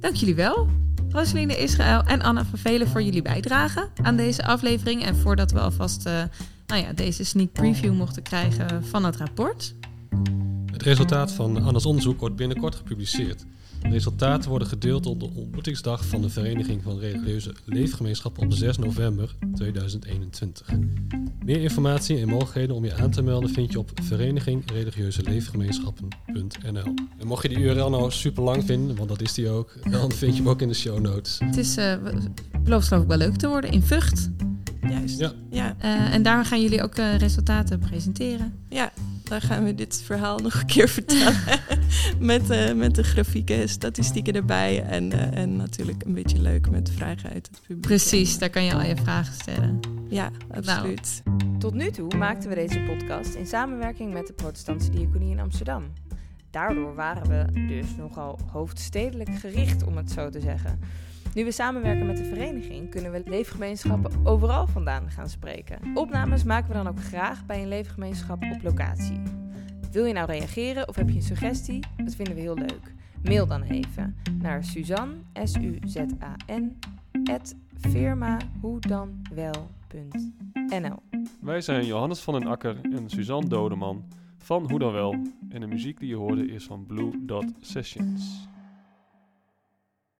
Dank jullie wel. Rosaline Israël en Anna van Velen voor jullie bijdrage aan deze aflevering. En voordat we alvast eh, nou ja, deze sneak preview mochten krijgen van het rapport. Het resultaat van Anna's onderzoek wordt binnenkort gepubliceerd. De resultaten worden gedeeld op de ontmoetingsdag van de Vereniging van Religieuze Leefgemeenschappen op 6 november 2021. Meer informatie en mogelijkheden om je aan te melden vind je op verenigingreligieuzeleefgemeenschappen.nl. En mocht je die URL nou super lang vinden, want dat is die ook, dan vind je hem ook in de show notes. Het is, eh, belooft geloof ik wel leuk te worden in Vught. Juist. Ja. Ja, Eh, en daar gaan jullie ook eh, resultaten presenteren. ja, daar gaan we dit verhaal nog een keer vertellen. met, eh, met de grafieken, statistieken erbij. En, eh, en natuurlijk een beetje leuk met vragen uit het publiek. Precies, daar kan je al je vragen stellen. Ja, absoluut. Tot nu toe maakten we deze podcast in samenwerking met de Protestantse Diaconie in Amsterdam. Daardoor waren we dus nogal hoofdstedelijk gericht, om het zo te zeggen. Nu we samenwerken met de vereniging, kunnen we leefgemeenschappen overal vandaan gaan spreken. Opnames maken we dan ook graag bij een leefgemeenschap op locatie. Wil je nou reageren of heb je een suggestie? Dat vinden we heel leuk. Mail dan even naar Suzanne, S-U-Z-A-N, firmahoedanwel.nl. Wij zijn Johannes van den Akker en Suzanne Dodeman van Hoe dan wel. En de muziek die je hoorde is van Blue Dot Sessions.